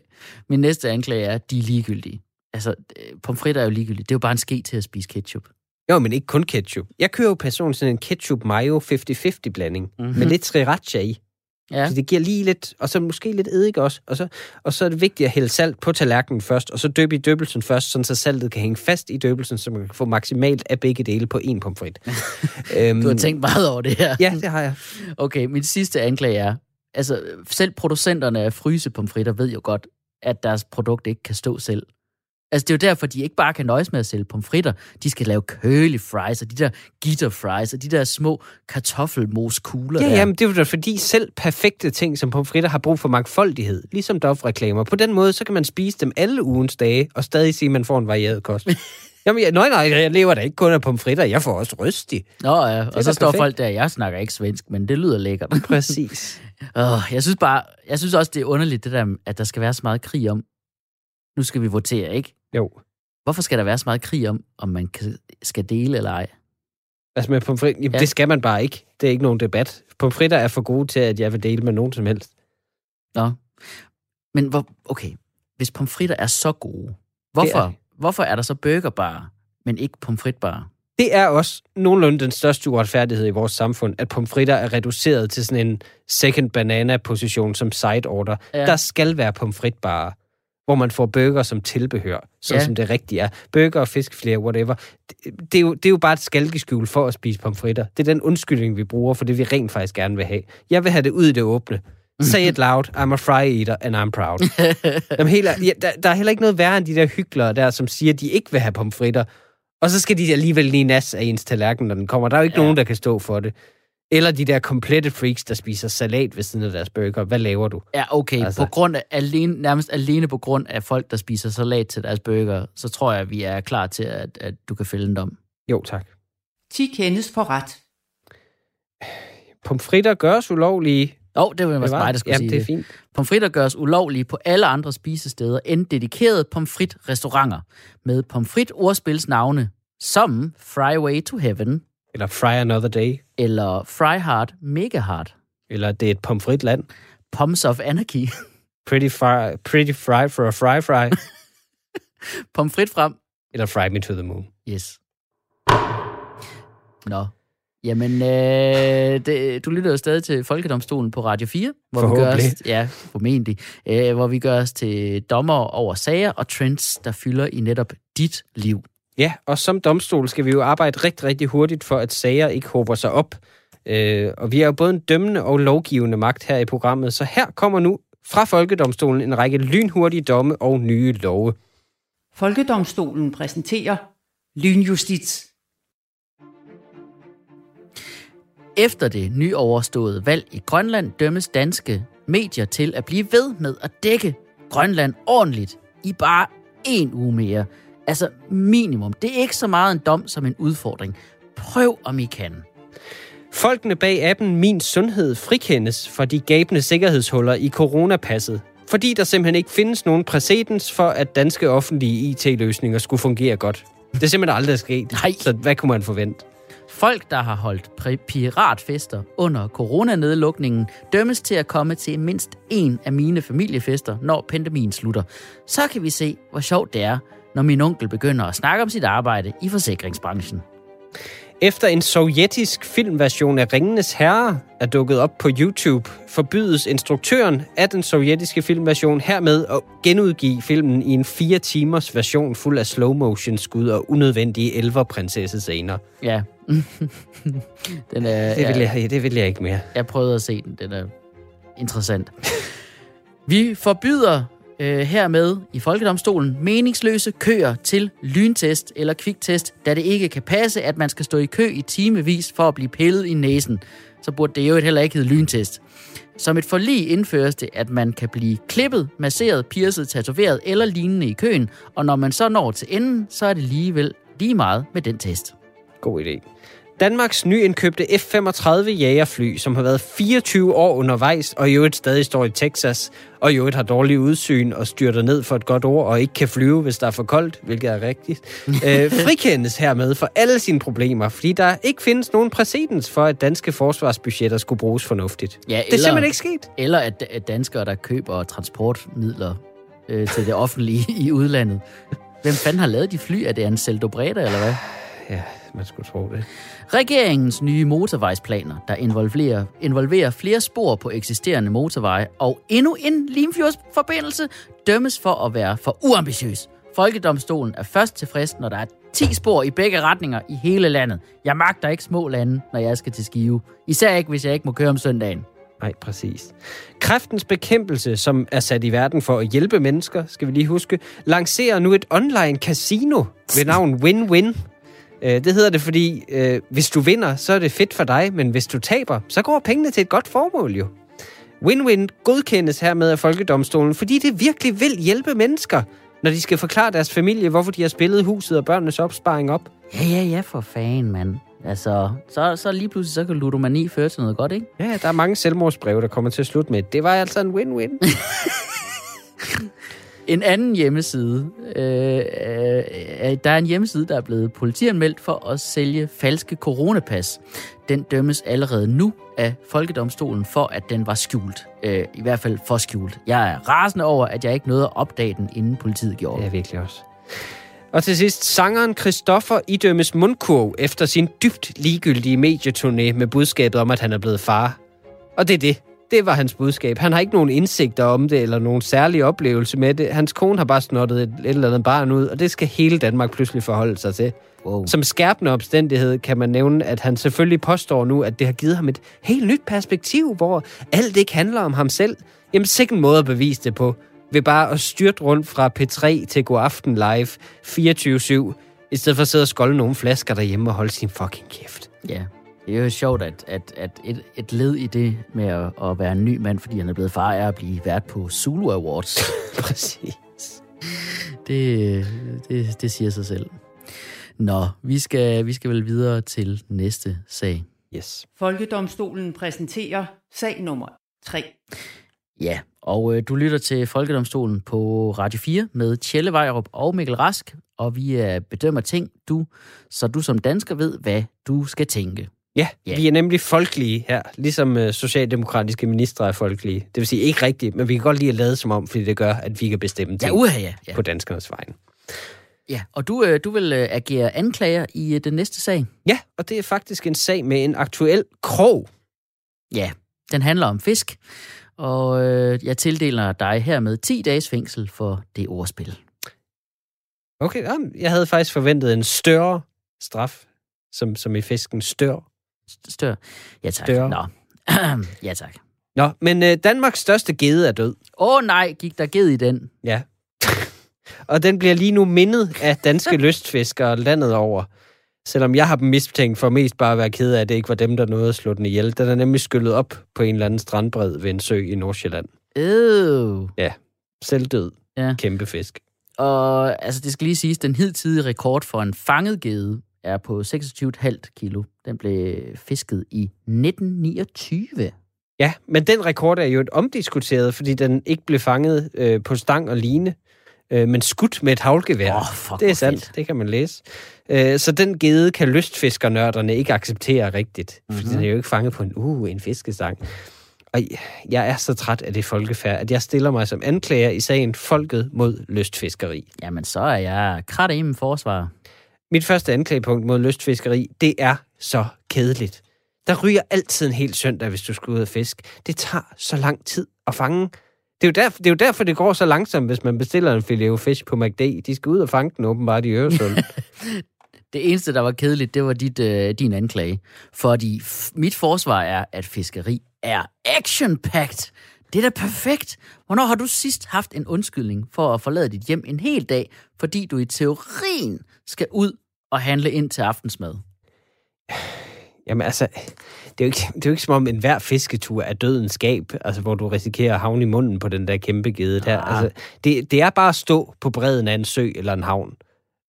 Min næste anklage er, at de er ligegyldige. Altså, øh, pomfritter er jo ligegyldige. Det er jo bare en ske til at spise ketchup. Jo, men ikke kun ketchup. Jeg kører jo personligt sådan en ketchup-mayo 50-50 blanding mm-hmm. med lidt sriracha i. Ja. Så det giver lige lidt, og så måske lidt eddike også. Og så, og så er det vigtigt at hælde salt på tallerkenen først, og så døbe i døbelsen først, sådan så saltet kan hænge fast i døbelsen, så man kan få maksimalt af begge dele på en pomfrit. [laughs] Du har tænkt meget over det her. Ja, det har jeg. Okay, min sidste anklage er, altså selv producenterne af frysepomfritter ved jo godt, at deres produkt ikke kan stå selv. Altså, det er jo derfor, de ikke bare kan nøjes med at sælge pomfritter. De skal lave curly fries, og de der gitter fries, og de der små kartoffelmoskugler Ja, der. jamen, det er jo fordi selv perfekte ting som pomfritter har brug for mangfoldighed, ligesom Dove-reklamer. På den måde, så kan man spise dem alle ugens dage, og stadig sige, at man får en varieret kost. [laughs] Jamen, jeg, nej, nej, jeg lever da ikke kun af pomfritter, jeg får også rystig. Nå ja, og så står perfekt. folk der, jeg snakker ikke svensk, men det lyder lækkert. [laughs] Præcis. Oh, jeg synes bare, jeg synes også, det er underligt, det der, at der skal være så meget krig om, nu skal vi votere, ikke? Jo. Hvorfor skal der være så meget krig om, om man kan, skal dele eller ej? Altså med pomfrit, jamen, Ja. det skal man bare ikke. Det er ikke nogen debat. Pomfritter er for gode til, at jeg vil dele med nogen som helst. Nå. Men hvor, okay, hvis pomfritter er så gode, hvorfor, er hvorfor er der så burgerbar, men ikke pomfritbar? Det er også nogenlunde den største uretfærdighed i vores samfund, at pomfritter er reduceret til sådan en second banana-position som side order. Ja. Der skal være pomfritbarer, hvor man får burger som tilbehør, så Ja. som det rigtige er. Burger, fiskfilet, whatever. Det, det, er jo, det er jo bare et skalkeskjul for at spise pomfritter. Det er den undskyldning, vi bruger for det, vi rent faktisk gerne vil have. Jeg vil have det ud i det åbne. Say it loud, I'm a fry eater, and I'm proud. [laughs] Jamen, helt, ja, der, der er heller ikke noget værre end de der hyklere der, som siger, at de ikke vil have pomfritter. Og så skal de alligevel lige nas af ens tallerken, når den kommer. Der er jo ikke ja. nogen, der kan stå for det. Eller de der komplette freaks, der spiser salat ved siden af deres burger. Hvad laver du? Ja, okay. Altså. På grund af, alene, nærmest alene på grund af folk, der spiser salat til deres burger, så tror jeg, vi er klar til, at, at du kan fælde en dom. Jo, tak. 10 kendes for ret. Pomfritter gøres ulovlige. Åh, oh, det var det mig, der skulle Jamen, sige det er fint. Pomfritter gøres ulovlige på alle andre spisesteder end dedikerede pomfritrestauranter med pomfrit-ordspilsnavne som Fryway to Heaven Eller fry another day. Eller Fry Hard Mega Hard, Eller det er et pomfritland. Poms of Anarchy, [laughs] Pretty fry, pretty fry for a fry fry. [laughs] pomfrit frem. Eller fry me to the moon. Yes. Nå. Jamen, øh, det, du lytter jo stadig til Folkedomstolen på Radio 4, hvor vi gør os, ja, formentlig, øh, hvor vi gør os til dommer over sager og trends, der fylder i netop dit liv. Ja, og som domstol skal vi jo arbejde rigtig, rigtig hurtigt for, at sager ikke håber sig op. Øh, og vi er jo både en dømmende og lovgivende magt her i programmet, så her kommer nu fra Folkedomstolen en række lynhurtige domme og nye love. Folkedomstolen præsenterer Lynjustits. Efter det nyoverståede valg i Grønland dømmes danske medier til at blive ved med at dække Grønland ordentligt i bare en uge mere. Altså minimum. Det er ikke så meget en dom som en udfordring. Prøv om I kan. Folkene bag appen Min Sundhed frikendes for de gabende sikkerhedshuller i coronapasset, fordi der simpelthen ikke findes nogen præcedens for, at danske offentlige IT-løsninger skulle fungere godt. Det er simpelthen aldrig sket. Nej. Så hvad kunne man forvente? Folk, der har holdt piratfester under coronanedlukningen, dømmes til at komme til mindst en af mine familiefester, når pandemien slutter. Så kan vi se, hvor sjovt det er, når min onkel begynder at snakke om sit arbejde i forsikringsbranchen. Efter en sovjetisk filmversion af Ringenes Herre er dukket op på YouTube, forbydes instruktøren af den sovjetiske filmversion hermed at genudgive filmen i en fire timers version fuld af slow motion skud og unødvendige elverprinsessescener. Ja. [laughs] den er, Det vil, jeg, det vil jeg ikke mere. Jeg prøvede at se den. Den er interessant. Vi forbyder øh, hermed i Folkedomstolen meningsløse køer til lyntest eller kviktest, da det ikke kan passe, at man skal stå i kø i timevis for at blive pillet i næsen. Så burde det jo heller ikke hedde lyntest. Som et forlig indføres det, at man kan blive klippet, masseret, pierced, tatoveret eller lignende i køen, og når man så når til enden, så er det alligevel, lige meget med den test. God idé. Danmarks nyindkøbte F-35 jagerfly, som har været 24 år undervejs, og i øvrigt stadig står i Texas, og i øvrigt har dårlig udsyn og styrter ned for et godt ord, og ikke kan flyve, hvis der er for koldt, hvilket er rigtigt, [laughs] øh, frikendes hermed for alle sine problemer, fordi der ikke findes nogen præcedens for, at danske forsvarsbudgetter skulle bruges fornuftigt. Ja, det er simpelthen ikke sket. Eller at, at danskere, der køber transportmidler øh, til det offentlige [laughs] i udlandet. Hvem fanden har lavet de fly? Er det Ansel Dobreda, eller hvad? Ja, man skulle tro det. Regeringens nye motorvejsplaner, der involverer, involverer flere spor på eksisterende motorveje og endnu en Limfjordsforbindelse, dømmes for at være for uambitiøs. Folkedomstolen er først tilfreds, når der er 10 spor i begge retninger i hele landet. Jeg magter ikke små lande, når jeg skal til Skive. Især ikke, hvis jeg ikke må køre om søndagen. Nej, præcis. Kræftens bekæmpelse, som er sat i verden for at hjælpe mennesker, skal vi lige huske, lancerer nu et online casino ved navn Win-Win. Øh, det hedder det, fordi øh, hvis du vinder, så er det fedt for dig, men hvis du taber, så går pengene til et godt formål jo. Win-Win godkendes hermed af Folkedomstolen, fordi det virkelig vil hjælpe mennesker, når de skal forklare deres familie, hvorfor de har spillet huset og børnenes opsparing op. Ja, ja, ja, for fan, mand. Altså, så, så lige pludselig, så kan ludomani føre til noget godt, ikke? Ja, der er mange selvmordsbreve, der kommer til at slutte med, det var altså en win-win. [laughs] En anden hjemmeside. Øh, øh, der er en hjemmeside, der er blevet politianmeldt for at sælge falske coronapas. Den dømmes allerede nu af Folkedomstolen for, at den var skjult. Øh, I hvert fald for skjult. Jeg er rasende over, at jeg ikke nåede at opdage den, inden politiet gjorde Ja, virkelig også. Og til sidst, sangeren Christoffer idømmes mundkurv efter sin dybt ligegyldige medieturné med budskabet om, at han er blevet far. Og det er det. Det var hans budskab. Han har ikke nogen indsigter om det, eller nogen særlig oplevelse med det. Hans kone har bare snottet et, et eller andet barn ud, og det skal hele Danmark pludselig forholde sig til. Wow. Som skærpende omstændighed kan man nævne, at han selvfølgelig påstår nu, at det har givet ham et helt nyt perspektiv, hvor alt ikke handler om ham selv. Jamen, sikkert en måde at bevise det på, ved bare at styrte rundt fra P3 til God Aften Live 24-7, i stedet for at sidde og skolde nogle flasker derhjemme og holde sin fucking kæft. Ja, det er jo sjovt, at, at, at et, et led i det med at, at være en ny mand, fordi han er blevet far, er at blive vært på Zulu Awards. [laughs] Præcis. Det, det, det siger sig selv. Nå, vi skal, vi skal vel videre til næste sag. Yes. Folkedomstolen præsenterer sag nummer 3. Ja, og øh, du lytter til Folkedomstolen på Radio 4 med Tjelle Vejrup og Mikkel Rask, og vi er bedømmer ting, du, så du som dansker ved, hvad du skal tænke. Ja, Ja. ja, vi er nemlig folkelige her, ligesom øh, socialdemokratiske ministre er folkelige. Det vil sige ikke rigtigt, men vi kan godt lide at lade som om, fordi det gør, at vi kan bestemme Ja, ting uha, ja. ja. på danskernes vegne. ja. Og du, øh, du vil øh, agere anklager i øh, den næste sag. Ja, og det er faktisk en sag med en aktuel krog. Ja, den handler om fisk, og øh, jeg tildeler dig hermed 10 dages fængsel for det ordspil. Okay, jamen, jeg havde faktisk forventet en større straf, som, som i fisken stør. Stør. Ja, tak. Stør. Nå. [clears throat] ja, tak. Nå, men øh, Danmarks største gede er død. Åh oh, nej, gik der ged i den? Ja. og den bliver lige nu mindet af danske [laughs] lystfiskere landet over. Selvom jeg har dem mistænkt for mest bare at være ked af, at det ikke var dem, der nåede at slå den ihjel. Den er nemlig skyllet op på en eller anden strandbred ved en sø i Nordsjælland. Øh. Selvdød. Ja. Kæmpe fisk. Og altså, det skal lige siges, den hidtidige rekord for en fanget gede er på 26,5 kilo. Den blev fisket i 1929. Ja, men den rekord er jo et omdiskuteret, fordi den ikke blev fanget øh, på stang og line, øh, men skudt med et havlgevær. Åh, fuck, det er sandt, fedt. det kan man læse. Øh, så den gede kan lystfiskernørderne ikke acceptere rigtigt, mm-hmm. fordi den er jo ikke fanget på en, uh, en fiskestang. Og jeg er så træt af det folkefærd, at jeg stiller mig som anklager i sagen Folket mod lystfiskeri. Jamen, så er jeg krat i min forsvar. Mit første anklagepunkt mod lystfiskeri, det er så kedeligt. Der ryger altid en hel søndag, hvis du skal ud og fisk. Det tager så lang tid at fange. Det er, jo derfor, det er jo derfor, det går så langsomt, hvis man bestiller en filet fisk på McD. De skal ud og fange den åbenbart i Øresund. [laughs] Det eneste, der var kedeligt, det var dit, øh, din anklage. Fordi f- mit forsvar er, at fiskeri er action-packed. Det er da perfekt. Hvornår har du sidst haft en undskyldning for at forlade dit hjem en hel dag, fordi du i teorien skal ud og handle ind til aftensmad? Jamen altså, det er, jo ikke, det er jo ikke som om en hver fisketur er dødens skab, altså hvor du risikerer at havne i munden på den der kæmpe gede der. Ah. Altså, det, det er bare at stå på bredden af en sø eller en havn.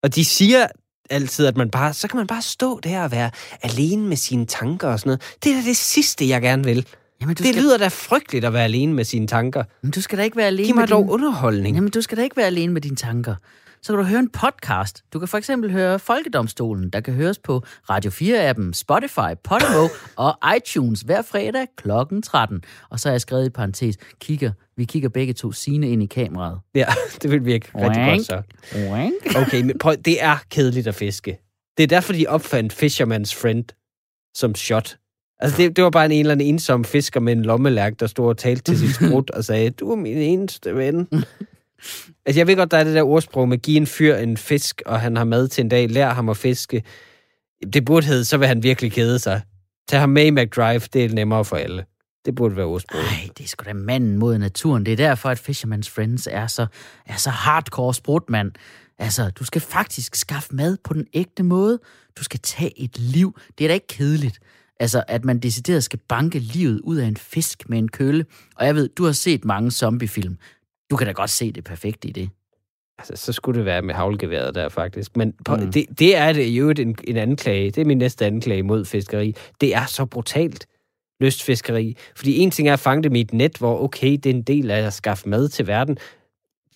Og de siger, altid, at man bare, så kan man bare stå der og være alene med sine tanker og sådan noget. Det er da det sidste, jeg gerne vil. Jamen, du Det skal, lyder da frygteligt at være alene med sine tanker. Men du skal da ikke være alene Giv med mig dog din... underholdning. Jamen, du skal da ikke være alene med dine tanker. Så kan du høre en podcast. Du kan for eksempel høre Folkedomstolen, der kan høres på Radio 4-appen, Spotify, Podimo og iTunes hver fredag kl. 13. Og så har jeg skrevet i parentes, kigger, vi kigger begge to sine ind i kameraet. Ja, [laughs] det vil virke rigtig Wank. godt så. Wank. Okay, men prøv, det er kedeligt at fiske. Det er derfor, de opfandt Fisherman's Friend som shot. Altså, det, det var bare en, en eller anden ensom fisker med en lommelærk, der stod og talte til sit [laughs] sprut og sagde, du er min eneste ven altså, jeg ved godt, der er det der ordsprog med, give en fyr en fisk, og han har mad til en dag, lær ham at fiske. Det burde hedde, så vil han virkelig kede sig. Tag ham med i McDrive, det er nemmere for alle. Det burde være ordsproget. Nej, det er sgu da manden mod naturen. Det er derfor, at Fisherman's Friends er så, er så hardcore sprut, mand. Altså, du skal faktisk skaffe mad på den ægte måde. Du skal tage et liv. Det er da ikke kedeligt. Altså, at man decideret skal banke livet ud af en fisk med en kølle. Og jeg ved, du har set mange zombiefilm. Du kan da godt se det perfekte i det. Altså, så skulle det være med havlgeværet der, faktisk. Men på, Mm. det, det er det jo en, en anklage. Det er min næste anklage mod fiskeri. Det er så brutalt lystfiskeri. Fordi en ting er at fange dem i et net, hvor okay, det er en del af at skaffe mad til verden.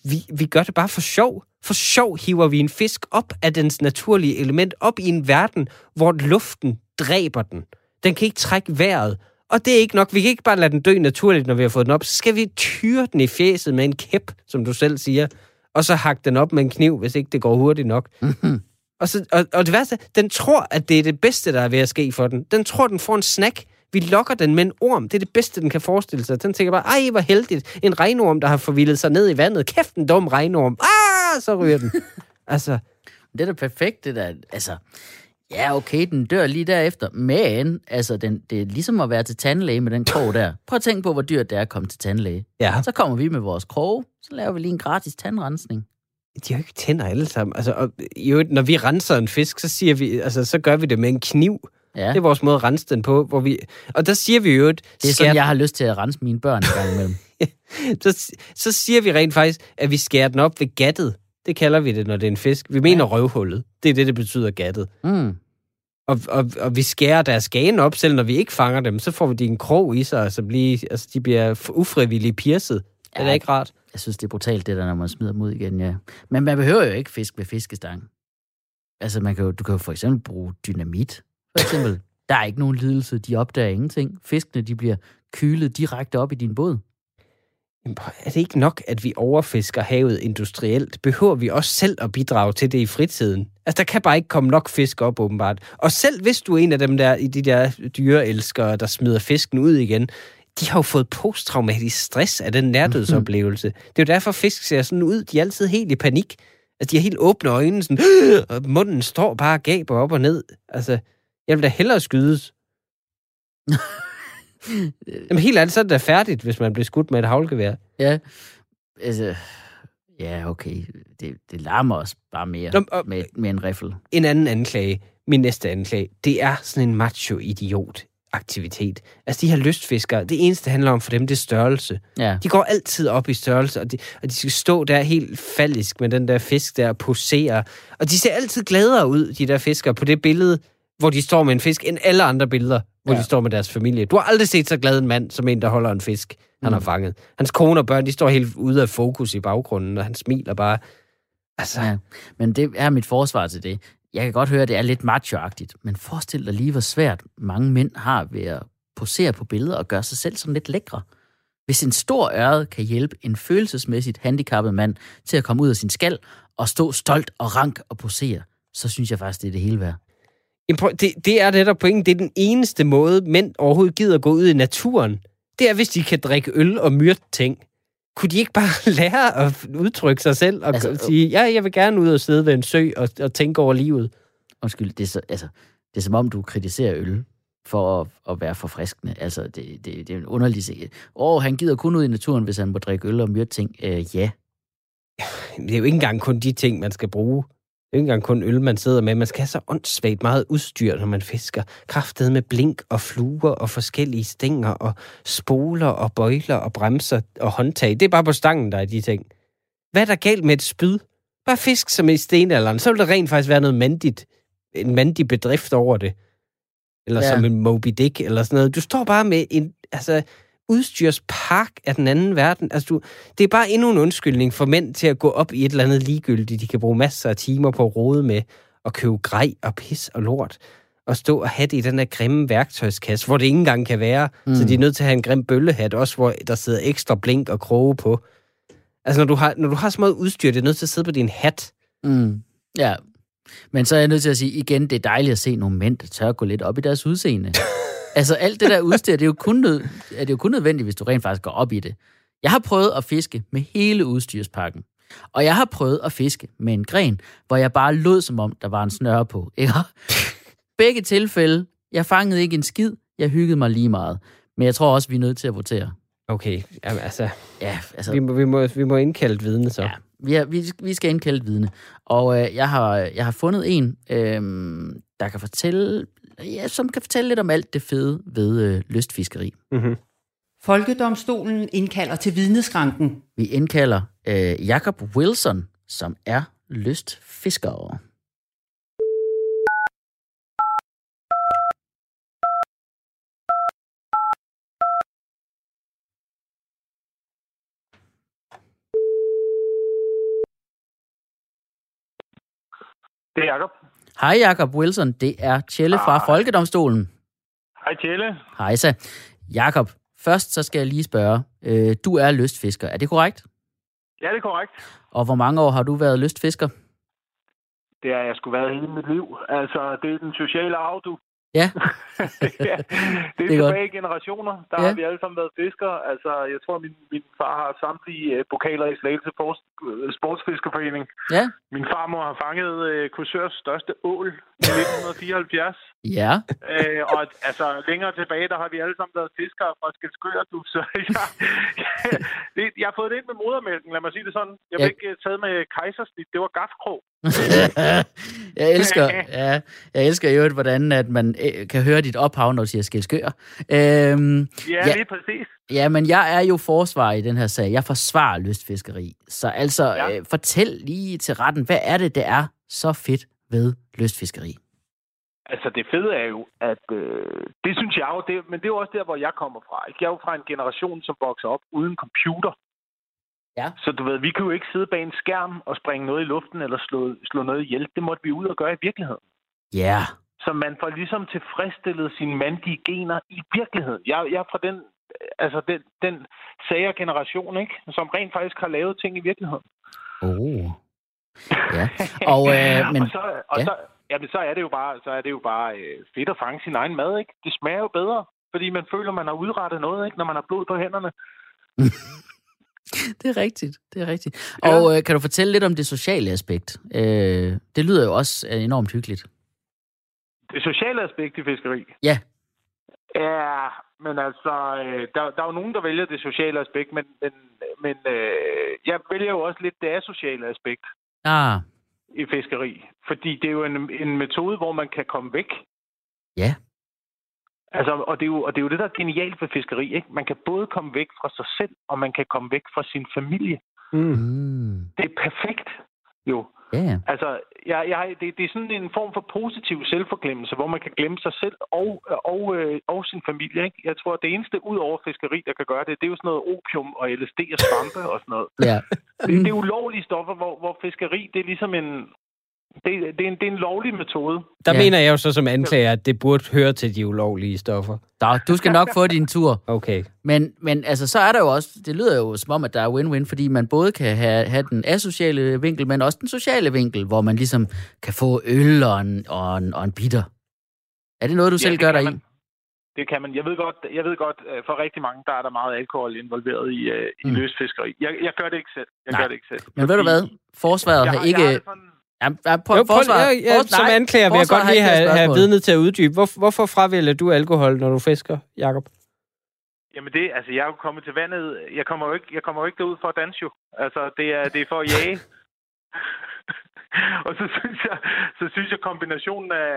Vi, vi gør det bare for sjov. For sjov hiver vi en fisk op af dens naturlige element, op i en verden, hvor luften dræber den. Den kan ikke trække vejret. Og det er ikke nok. Vi kan ikke bare lade den dø naturligt, når vi har fået den op. Så skal vi tyre den i fjeset med en kæp, som du selv siger, og så hakke den op med en kniv, hvis ikke det går hurtigt nok. Mhm. Og, så, og, og det værste, den tror, at det er det bedste, der er ved at ske for den. Den tror, den får en snack. Vi lokker den med en orm. Det er det bedste, den kan forestille sig. Den tænker bare, ej, hvor heldigt. En regnorm, der har forvildet sig ned i vandet. Kæft, en dum regnorm. Ah, så ryger den. [laughs] altså, Det er da perfekt, det der. Altså, ja, okay, den dør lige derefter, men altså, den, det er ligesom at være til tandlæge med den krog der. Prøv at tænke på, hvor dyrt det er at komme til tandlæge. ja. Så kommer vi med vores krog, så laver vi lige en gratis tandrensning. De har jo ikke tænder alle sammen. Altså, og, øvrigt, når vi renser en fisk, så, siger vi, altså, så gør vi det med en kniv. Ja, Det er vores måde at rense den på. Hvor vi, og der siger vi jo, at det er sådan, jeg har lyst til at rense mine børn en gang imellem. [laughs] så, så siger vi rent faktisk, at vi skærer den op ved gattet. Det kalder vi det, når det er en fisk. Vi mener ja. røvhullet. Det er det, det betyder gattet. Mm. Og, og, og vi skærer deres gane op, selv når vi ikke fanger dem, så får vi de en krog i sig, og så bliver, altså, de bliver ufrivilligt piercet. Ja. Det er ikke rart. Jeg synes, det er brutalt, det der, når man smider dem ud igen, ja. Men man behøver jo ikke fisk med fiskestang. Altså, man kan jo, du kan jo for eksempel bruge dynamit. For eksempel, [laughs] der er ikke nogen lidelse, de opdager ingenting. Fiskene, de bliver kylet direkte op i din båd. Er det ikke nok, at vi overfisker havet industrielt? Behøver vi også selv at bidrage til det i fritiden? Altså, der kan bare ikke komme nok fisk op, åbenbart. Og selv hvis du er en af dem der, i de der dyreelskere, der smider fisken ud igen, de har jo fået posttraumatisk stress af den nærdødsoplevelse. Det er jo derfor, fisk ser sådan ud. De er altid helt i panik. Altså, de har helt åbne øjne, sådan, og munden står bare og gaber op og ned. Altså, jeg vil da hellere skydes. [laughs] [laughs] Jamen, helt ærligt, så er det da færdigt, hvis man bliver skudt med et havlgevær. Ja, altså... Ja, okay. Det, det larmer os bare mere Nå, og- med, med en riffel. en anden anklage, min næste anklage, det er sådan en macho-idiot aktivitet. Altså de her lystfiskere, det eneste det handler om for dem, det er størrelse. Ja. De går altid op i størrelse, og de, og de skal stå der helt faldisk med den der fisk der og posere. Og de ser altid gladere ud, de der fiskere, på det billede, hvor de står med en fisk, end alle andre billeder, hvor Ja. de står med deres familie. Du har aldrig set så glad en mand, som en, der holder en fisk, han har Mm. fanget. Hans kone og børn, de står helt ude af fokus i baggrunden, og han smiler bare. Altså, Ja, men det er mit forsvar til det. Jeg kan godt høre, at det er lidt macho-agtigt, men forestil dig lige, hvor svært mange mænd har ved at posere på billeder og gøre sig selv sådan lidt lækre. Hvis en stor ørred kan hjælpe en følelsesmæssigt handicappet mand til at komme ud af sin skal og stå stolt og rank og posere, så synes jeg faktisk, det er det hele værd. Det, det er det der pointen. Det er den eneste måde, mænd overhovedet gider at gå ud i naturen. Det er, hvis de kan drikke øl og myrde ting. Kunne de ikke bare [laughs] lære at udtrykke sig selv og Altså, altså, sige, ja, jeg vil gerne ud og sidde ved en sø og, og tænke over livet? Undskyld, det er, så, altså, det er som om, du kritiserer øl for at, at være forfriskende. Altså, det, det, det er en underlig sag. Åh, han gider kun ud i naturen, hvis han må drikke øl og myrde ting. Øh, ja, Det er jo ikke engang kun de ting, man skal bruge. Ikke engang kun øl, man sidder med. Man skal have så åndssvagt meget udstyr, når man fisker. Kraftet med blink og fluer og forskellige stænger og spoler og bøjler og bremser og håndtag. Det er bare på stangen, der er de ting. Hvad er der galt med et spyd? Bare fisk som i stenalderen. Så vil der rent faktisk være noget mandigt, en mandig bedrift over det. Eller ja. som en Moby Dick, eller sådan noget. Du står bare med en altså, udstyrspark af den anden verden. Altså, du, det er bare endnu en undskyldning for mænd til at gå op i et eller andet ligegyldigt. De kan bruge masser af timer på at rode med og købe grej og pis og lort og stå og have det i den der grimme værktøjskasse, hvor det ikke engang kan være. Mm. Så de er nødt til at have en grim bøllehat også, hvor der sidder ekstra blink og kroge på. Altså, når du har, når du har så meget udstyr, det er nødt til at sidde på din hat. Mm. Ja. Men så er jeg nødt til at sige igen, det er dejligt at se nogle mænd, der tør at gå lidt op i deres udseende. [laughs] altså alt det der udstyr, det er jo kun, nød, er det jo kun nødvendigt, hvis du rent faktisk går op i det. Jeg har prøvet at fiske med hele udstyrspakken. Og jeg har prøvet at fiske med en gren, hvor jeg bare lod som om, der var en snøre på. Ikke? Begge tilfælde, jeg fangede ikke en skid, jeg hyggede mig lige meget. Men jeg tror også, vi er nødt til at votere. Okay, jamen, altså, Ja, altså, vi må, vi må, vi må indkalde vidne så. Ja, vi, er, vi, vi skal indkalde vidne. Og øh, jeg, har, jeg har fundet en, øh, der kan fortælle, ja, som kan fortælle lidt om alt det fede ved øh, lystfiskeri. Mm-hmm. Folkedomstolen indkalder til vidneskranken. Vi indkalder øh, Jacob Wilson, som er lystfisker. Det er Jacob. Hej Jacob Wilson, det er Tjelle fra. Folkedomstolen. Hej Tjelle. Hej så. Jacob, først så skal jeg lige spørge, øh, du er lystfisker, er det korrekt? Ja, det er korrekt. Og hvor mange år har du været lystfisker? Det har jeg sgu været hele mit liv. Altså, det er den sociale arv, du. Ja, [laughs] ja, det er, Det er tilbage i generationer. Der Ja. har vi alle sammen været fiskere. Altså, jeg tror, min, min far har samtlige øh, pokaler i Slagelse øh, Sportsfiskerforening. ja, Min farmor har fanget øh, Kursørs største ål i 1974. ja. øh, og altså, længere tilbage, der har vi alle sammen været fiskere fra Skelskør, du. Så [laughs] jeg, det, jeg har fået det ind med modermælken, lad mig sige det sådan. Jeg Ja. fik ikke taget med kejsersnit. Det var gafkrog. [laughs] jeg elsker, ja, jeg elsker jo, hvordan at man øh, kan høre dit ophav, når du siger skilskør. Øhm, Ja, Ja. ja, lige præcis. ja, men jeg er jo forsvar i den her sag. Jeg forsvarer lystfiskeri. Så altså, ja. Ja. øh, fortæl lige til retten, hvad er det, der er så fedt ved lystfiskeri? Altså, det fede er jo, at øh, det synes jeg jo, det, men det er jo også der, hvor jeg kommer fra. Ikke? Jeg er jo fra en generation, som vokser op uden computer. Ja. Så du ved, vi kan jo ikke sidde bag en skærm og springe noget i luften eller slå, slå noget ihjel. Det måtte vi ud og gøre i virkeligheden. Ja, yeah. Så man får ligesom tilfredsstillet sine mandige gener i virkeligheden. Jeg, jeg er fra den, altså den, den sager generation, ikke? som rent faktisk har lavet ting i virkeligheden. oh. Ja, og, øh, [laughs] men, og så, og ja. så, jamen, så er det jo bare, så er det jo bare øh, fedt at fange sin egen mad, ikke? Det smager jo bedre, fordi man føler, man har udrettet noget, ikke? Når man har blod på hænderne. [laughs] det er rigtigt, det er rigtigt. Ja. Og øh, kan du fortælle lidt om det sociale aspekt? Øh, det lyder jo også øh, enormt hyggeligt. Det sociale aspekt i fiskeri. Ja. Ja, men altså, øh, der, der er jo nogen, der vælger det sociale aspekt, men, men, men øh, jeg vælger jo også lidt det asociale aspekt Ah, i fiskeri. Fordi det er jo en, en metode, hvor man kan komme væk. Ja. Altså, og det, er jo, og det er jo det, der er genialt ved fiskeri. Ikke? Man kan både komme væk fra sig selv, og man kan komme væk fra sin familie. Mm. mm, Det er perfekt, jo. Ja, ja. Altså, jeg, jeg, det, det er sådan en form for positiv selvforglemmelse, hvor man kan glemme sig selv og, og, øh, og sin familie. Ikke? Jeg tror, at det eneste ud over fiskeri, der kan gøre det, det er jo sådan noget opium og LSD og svampe og sådan noget. ja. Det, det er ulovlige stoffer, hvor, hvor fiskeri, det er ligesom en... Det, det, er en, det er en lovlig metode. Der Ja. mener jeg jo så som anklager, at det burde høre til de ulovlige stoffer. Så, du skal nok få din tur. Okay. Men, men altså, så er der jo også, det lyder jo som om, at der er win-win, fordi man både kan have, have den asociale vinkel, men også den sociale vinkel, hvor man ligesom kan få øl og en, og en, og en bitter. Er det noget, du Ja, selv gør dig i? Det kan man. Jeg ved godt, jeg ved godt øh, for rigtig mange, der er der meget alkohol involveret i, øh, i Mm. løsfiskeri. Jeg, jeg gør det ikke selv. Jeg Nej. gør det ikke selv. Men ved du hvad? Forsvaret Jeg, har har- ikke... jeg har sådan, Ja, ja, prøv, Jo, prøv, forsvaret, jeg, jeg, fors- som nej, anklager vil jeg godt lige have, have vidnet til at uddybe. Hvor, hvorfor fravælger du alkohol, når du fisker, Jakob? Jamen det, altså jeg er jo kommet til vandet. Jeg kommer jo ikke, jeg kommer jo ikke derud for at danse jo. Altså det er, det er for at jage. [laughs] [laughs] og så synes jeg, så synes jeg kombinationen af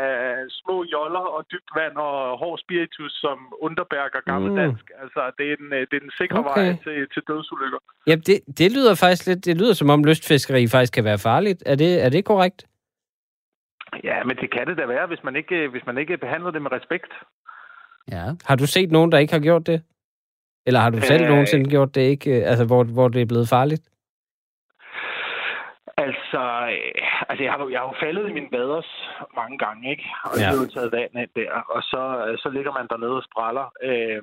små joller og dybt vand og hård spiritus som Underberg og gammeldansk, mm. altså det er den, øh, det er den sikre Okay. vej til, til dødsulykker. Ja, det, det lyder faktisk lidt, det lyder som om lystfiskeri faktisk kan være farligt. Er det, er det korrekt? Ja, men det kan det da være, hvis man ikke, hvis man ikke behandler det med respekt. Ja. Har du set nogen, der ikke har gjort det? Eller har du selv Øh. nogensinde gjort det ikke, øh, altså hvor, hvor det er blevet farligt? Altså, øh, altså jeg, har, jo- jeg har jo faldet i min vaders mange gange, ikke? Og Ja. jeg har jo taget vand ind der, og så, øh, så ligger man dernede og spræller. Øh,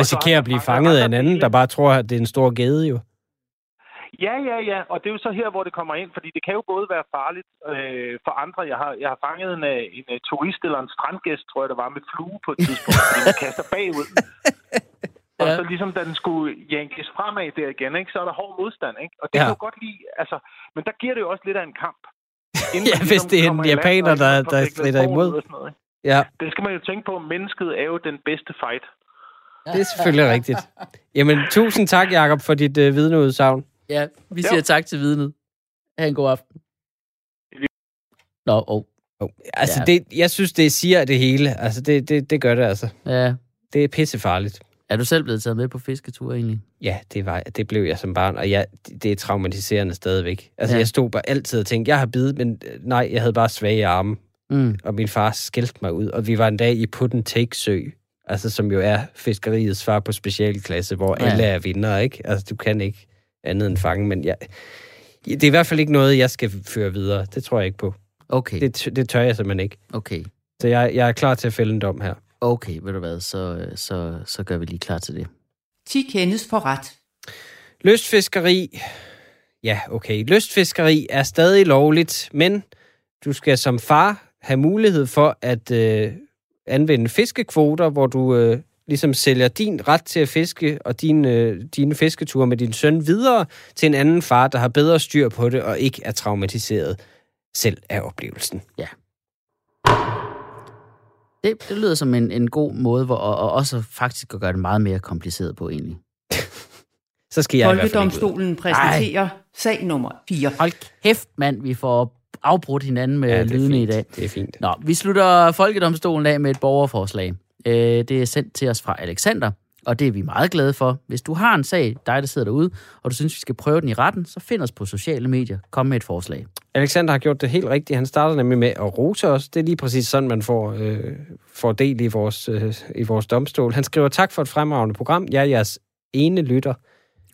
Risikerer at blive fanget af en anden, der bare tror, at det er en stor gede jo. Ja, ja, ja, og det er jo så her, hvor det kommer ind, fordi det kan jo både være farligt øh, for andre. Jeg har, jeg har fanget en, øh, en, øh, turist eller en strandgæst, tror jeg, der var med flue på et tidspunkt, den kaster bagud. [laughs] Og Ja. så ligesom, da den skulle jankes fremad der igen, ikke, så er der hård modstand, ikke? Og det Ja. kan jeg jo godt lide, altså, men der giver det jo også lidt af en kamp. [laughs] Inden Ja, man hvis det er en japaner, og der- der stritter forud imod. og sådan noget, ikke? Ja, Det skal man jo tænke på, mennesket er jo den bedste fight. det er selvfølgelig rigtigt. Jamen, tusind tak, Jakob, for dit øh, vidneudsagn. Ja, vi siger tak til vidnet. Ha' en god aften. Nå, oh. Oh, altså, Ja. det, jeg synes, det siger det hele. Altså, det, det, det gør det altså. Ja. Det er pissefarligt. Er du selv blevet taget med på fisketur egentlig? Ja, det, var, det blev jeg som barn, og jeg, det er traumatiserende stadigvæk. Altså, Ja. jeg stod bare altid og tænkte, jeg har bidt, men øh, nej, jeg havde bare svage arme. Mm. Og min far skældte mig ud, og vi var en dag i Putten Take Sø, altså som jo er fiskeriets svar på specialklasse, hvor Ja. alle er vinder, ikke? Altså, du kan ikke andet end fange, men jeg, det er i hvert fald ikke noget, jeg skal føre videre. Det tror jeg ikke på. Okay, Det, det tør jeg simpelthen ikke. okay. Så jeg, jeg er klar til at fælde en dom her. Okay, ved du hvad, så, så, så gør vi lige klar til det. 10 kendes for ret. Lystfiskeri. Ja, okay. Lystfiskeri er stadig lovligt, men du skal som far have mulighed for at øh, anvende fiskekvoter, hvor du øh, ligesom sælger din ret til at fiske og din, øh, dine fisketure med din søn videre til en anden far, der har bedre styr på det og ikke er traumatiseret selv af oplevelsen. Det, det lyder som en, en god måde, hvor, og, og også faktisk at gøre det meget mere kompliceret på egentlig. [laughs] Så skal jeg i hvert fald ikke ud. Folkedomstolen præsenterer sag nummer 4. Hold kæft, mand, vi får afbrudt hinanden med Ja, lydene i dag. Det er fint. Nå, vi slutter Folkedomstolen af med et borgerforslag. Øh, det er sendt til os fra Alexander, og det er vi meget glade for. Hvis du har en sag, dig der sidder derude, og du synes, vi skal prøve den i retten, så find os på sociale medier. Kom med et forslag. Alexander har gjort det helt rigtigt. Han starter nemlig med at rose os. Det er lige præcis sådan, man får, øh, får del i vores, øh, i vores domstol. Han skriver, tak for et fremragende program. Jeg er jeres ene lytter.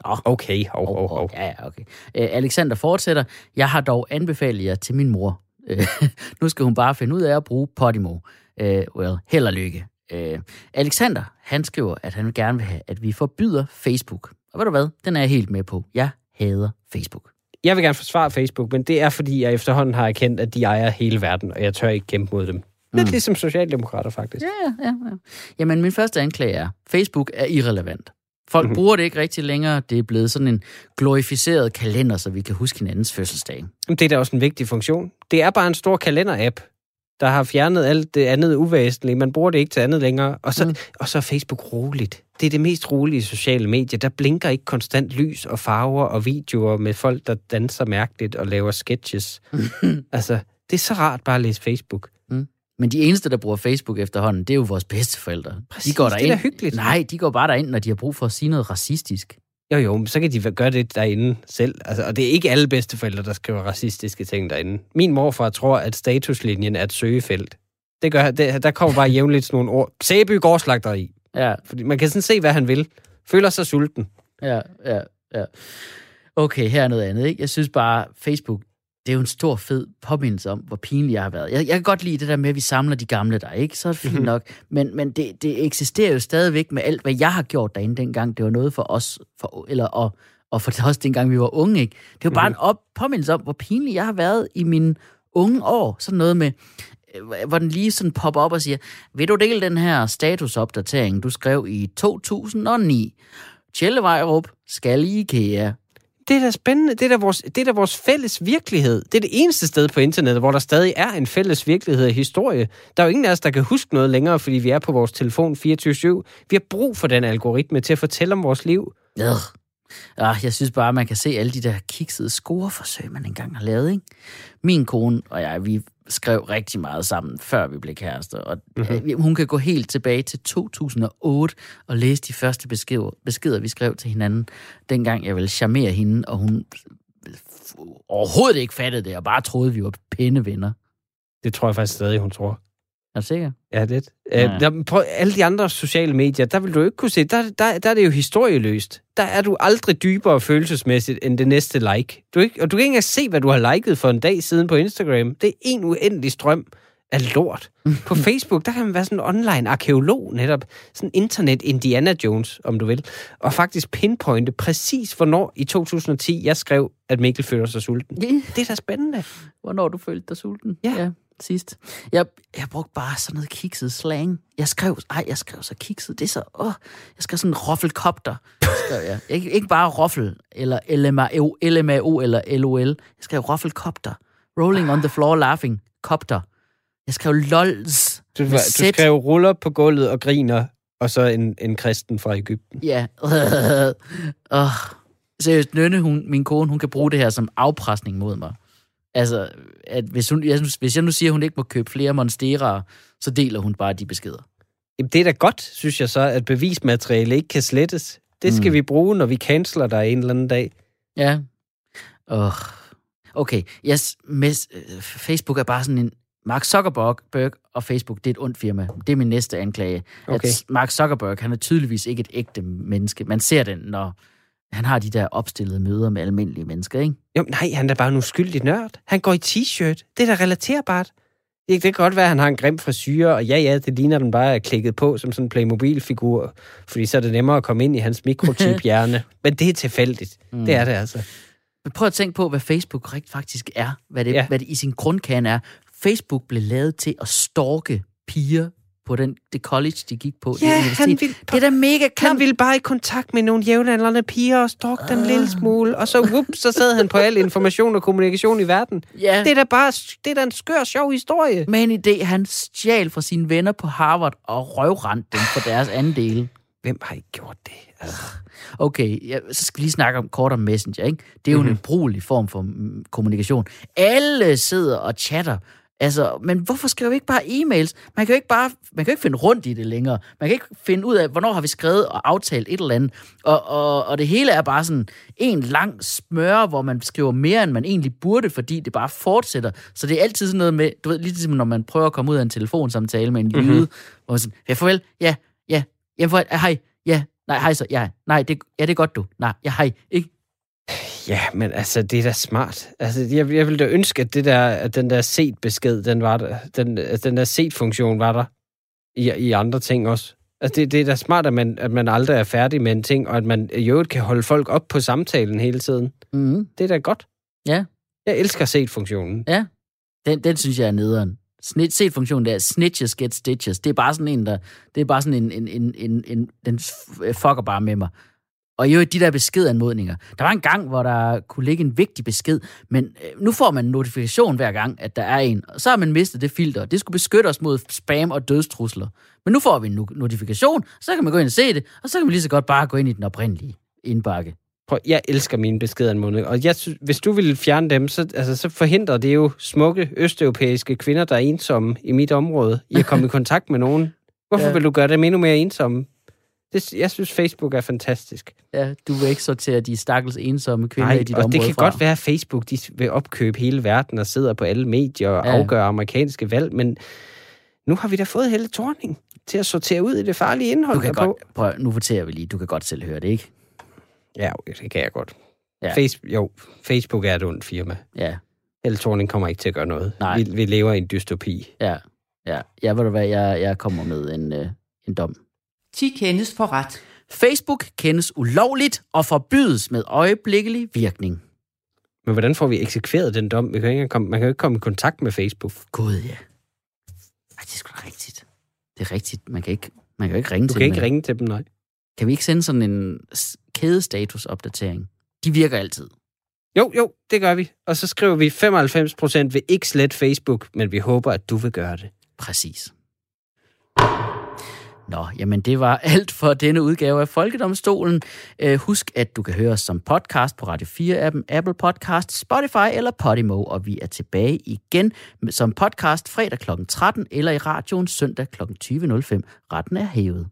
Åh. Okay, hov, hov, hov. Ja, ja, okay. Øh, Alexander fortsætter. Jeg har dog anbefalet jer til min mor. Øh, [laughs] nu skal hun bare finde ud af at bruge Podimo. Øh, well, held og lykke. Øh, Alexander, han skriver, at han gerne vil have, at vi forbyder Facebook. Og ved du hvad? Den er jeg helt med på. Jeg hader Facebook. Jeg vil gerne forsvare Facebook, men det er, fordi jeg efterhånden har erkendt, at de ejer hele verden, og jeg tør ikke kæmpe mod dem. Lidt Mm. ligesom socialdemokrater, faktisk. Ja, ja, ja. Jamen, min første anklage er, Facebook er irrelevant. Folk mm-hmm. bruger det ikke rigtig længere. Det er blevet sådan en glorificeret kalender, så vi kan huske hinandens fødselsdag. Men Det er da også en vigtig funktion. Det er bare en stor kalender-app, der har fjernet alt det andet uvæsentlige. Man bruger det ikke til andet længere. Og så, Mm. mm. og så er Facebook roligt. Det er det mest rolige sociale medie. Der blinker ikke konstant lys og farver og videoer med folk, der danser mærkeligt og laver sketches. [laughs] altså, det er så rart bare at læse Facebook. Men de eneste, der bruger Facebook efterhånden, det er jo vores bedsteforældre. Præcis, de går det er derind. hyggeligt. Nej, de går bare derind, når de har brug for at sige noget racistisk. Jo, jo, så kan de gøre det derinde selv. Altså, og det er ikke alle bedsteforældre, der skriver racistiske ting derinde. Min morfar tror, at statuslinjen er et søgefelt. Det gør, det, der kommer bare jævnligt sådan nogle ord. Sæby gårdslagteri. Ja, Fordi man kan sådan se, hvad han vil. Føler sig sulten. ja, ja, ja. Okay, her er noget andet. Ikke? Jeg synes bare, Facebook, det er jo en stor fed påmindelse om, hvor pinlig jeg har været. Jeg, jeg kan godt lide det der med, at vi samler de gamle der, ikke? Så er det fint Mhm. nok. Men, men det, det eksisterer jo stadigvæk med alt, hvad jeg har gjort derinde dengang. Det var noget for os, for, eller og, og for os dengang vi var unge, ikke? Det var bare Mhm. en op, påmindelse om, hvor pinlig jeg har været i mine unge år. Sådan noget med, øh, hvor den lige sådan popper op og siger, vil du dele den her statusopdatering, du skrev i 2009? Tjellevejrup skal i IKEA. Det er da spændende. Det er da, vores, det er da vores fælles virkelighed. Det er det eneste sted på internettet, hvor der stadig er en fælles virkelighed og historie. Der er jo ingen af os, der kan huske noget længere, fordi vi er på vores telefon 24-7. Vi har brug for den algoritme til at fortælle om vores liv. Ja. Ah, jeg synes bare, man kan se alle de der kiksede scoreforsøg, man engang har lavet. Ikke? Min kone og jeg, vi skrev rigtig meget sammen, før vi blev kærester. Og mm-hmm. hun kan gå helt tilbage til 2008 og læse de første beskeder, beskeder, vi skrev til hinanden, dengang jeg ville charmere hende, og hun overhovedet ikke fattede det, og bare troede, vi var pæne venner. Det tror jeg faktisk stadig, hun tror. Er du sikker? Ja, lidt. Ja. Øh, der, på alle de andre sociale medier, der vil du ikke kunne se, der, der, der er det jo historieløst. Der er du aldrig dybere følelsesmæssigt end det næste like. Du ikke, og du kan ikke engang se, hvad du har liket for en dag siden på Instagram. Det er en uendelig strøm af lort. På [laughs] Facebook, der kan man være sådan en online arkeolog netop. Sådan internet Indiana Jones, om du vil. Og faktisk pinpointe præcis, hvornår i 2010 jeg skrev, at Mikkel føler sig sulten. Det er da spændende. Hvornår du følte dig sulten? Ja. ja sidst. Jeg, jeg brugte bare sådan noget kikset slang. Jeg skrev, ej, jeg skrev så kikset. Det er så, åh, jeg skrev sådan roffelkopter. Skrev jeg. Ikke, ikke bare roffel, eller LMAO, LMAO, eller LOL. Jeg skrev roffelkopter. Rolling on the floor laughing. Kopter. Jeg skrev lols. Du, du skrev ruller på gulvet og griner, og så en, en kristen fra Ægypten. Ja. [laughs] oh. Seriøst, Nynne, hun, min kone, hun kan bruge det her som afpresning mod mig. Altså, at hvis, hun, jeg, hvis jeg nu siger, at hun ikke må købe flere monsterer, så deler hun bare de beskeder. Jamen, det er da godt, synes jeg så, at bevismateriale ikke kan slettes. Det skal mm. vi bruge, når vi canceler dig en eller anden dag. Ja. Oh. Okay, yes, med, Facebook er bare sådan en... Mark Zuckerberg og Facebook, det er et ondt firma. Det er min næste anklage. Okay. At Mark Zuckerberg, han er tydeligvis ikke et ægte menneske. Man ser den, når han har de der opstillede møder med almindelige mennesker, ikke? Jo, nej, han er bare en uskyldig nørd. Han går i t-shirt. Det er da relaterbart. Det kan godt være, at han har en grim frisyr, og ja, ja, det ligner den bare er klikket på som sådan en Playmobil-figur, fordi så er det nemmere at komme ind i hans mikrochip-hjerne. [laughs] Men det er tilfældigt. Mm. Det er det altså. Men prøv at tænke på, hvad Facebook rigt faktisk er. Hvad det, ja. hvad det i sin grundkerne er. Facebook blev lavet til at stalke piger på den, det college, de gik på. Ja, det han ville, det er da mega kan... Han ville bare i kontakt med nogle jævnaldrende piger og stalk dem en lille ah. smule, og så, whoop, så sad han på al information og kommunikation i verden. Ja. Det er da bare det er da en skør, sjov historie. Med en idé, han stjal fra sine venner på Harvard og røvrendte dem for deres andel. Hvem har ikke gjort det? Altså. Okay, ja, så skal vi lige snakke om kort om Messenger, ikke? Det er jo mm-hmm. en brugelig form for mm, kommunikation. Alle sidder og chatter Altså, men hvorfor skriver vi ikke bare e-mails? Man kan jo ikke bare, man kan jo ikke finde rundt i det længere. Man kan ikke finde ud af, hvornår har vi skrevet og aftalt et eller andet. Og, og, og det hele er bare sådan en lang smør, hvor man skriver mere, end man egentlig burde, fordi det bare fortsætter. Så det er altid sådan noget med, du ved, ligesom når man prøver at komme ud af en telefonsamtale med en lyde, mm-hmm. hvor man sådan, ja, farvel, ja, ja, ja, farvel, hej, ja, nej, hej så, ja, nej, det, ja, det er godt du, nej, ja, hej, ikke, Ja, men altså, det er da smart. Altså, jeg, jeg ville da ønske, at, det der, at den der set-besked, den var der. Den, altså, den der set-funktion var der i, i andre ting også. Altså, det, det er da smart, at man, at man aldrig er færdig med en ting, og at man i øvrigt kan holde folk op på samtalen hele tiden. Mm. Det er da godt. Ja. Jeg elsker set-funktionen. Ja, den, den synes jeg er nederen. Snit, set funktionen der, snitches get stitches. Det er bare sådan en, der, det er bare sådan en, en, en, en, en den fucker bare med mig. Og jo, de der beskedanmodninger. Der var en gang, hvor der kunne ligge en vigtig besked, men øh, nu får man en notifikation hver gang, at der er en. Og så har man mistet det filter. Det skulle beskytte os mod spam og dødstrusler. Men nu får vi en notifikation, så kan man gå ind og se det, og så kan man lige så godt bare gå ind i den oprindelige indbakke. Prøv, jeg elsker mine beskedanmodninger, og jeg synes, hvis du vil fjerne dem, så, altså, så forhindrer det jo smukke østeuropæiske kvinder, der er ensomme i mit område, i at komme i [laughs] kontakt med nogen. Hvorfor ja. vil du gøre dem endnu mere ensomme? Det, jeg synes, Facebook er fantastisk. Ja, du vil ikke sortere de stakkels ensomme kvinder Nej, i dit og område det kan fra. godt være, at Facebook de vil opkøbe hele verden og sidder på alle medier og ja. afgør amerikanske valg, men nu har vi da fået hele Thorning til at sortere ud i det farlige indhold. Du kan godt, prøv, nu fortæller vi lige, du kan godt selv høre det, ikke? Ja, det kan jeg godt. Ja. Facebook, jo, Facebook er et ondt firma. Ja. Helle Thorning kommer ikke til at gøre noget. Nej. Vi, vi lever i en dystopi. Ja, ja. Ja, ved du hvad, jeg, jeg kommer med en, øh, en dom. 10 kendes for ret. Facebook kendes ulovligt og forbydes med øjeblikkelig virkning. Men hvordan får vi eksekveret den dom? Man kan ikke komme, man kan jo ikke komme i kontakt med Facebook. Gud, ja. Ej, det er sgu da rigtigt. Det er rigtigt. Man kan ikke, man kan jo ikke ringe du til kan dem. ikke ringe til dem, nej. Kan vi ikke sende sådan en kædestatusopdatering? De virker altid. Jo, jo, det gør vi. Og så skriver vi, 95% vil ikke slet Facebook, men vi håber, at du vil gøre det. Præcis. Nå, jamen det var [laughs] alt for denne udgave af Folkedomstolen. Øh, husk, at du kan høre os som podcast på Radio 4-appen, Apple Podcast, Spotify eller Podimo, og vi er tilbage igen som podcast fredag kl. 13 eller i radioen søndag kl. 20.05. Retten er hævet.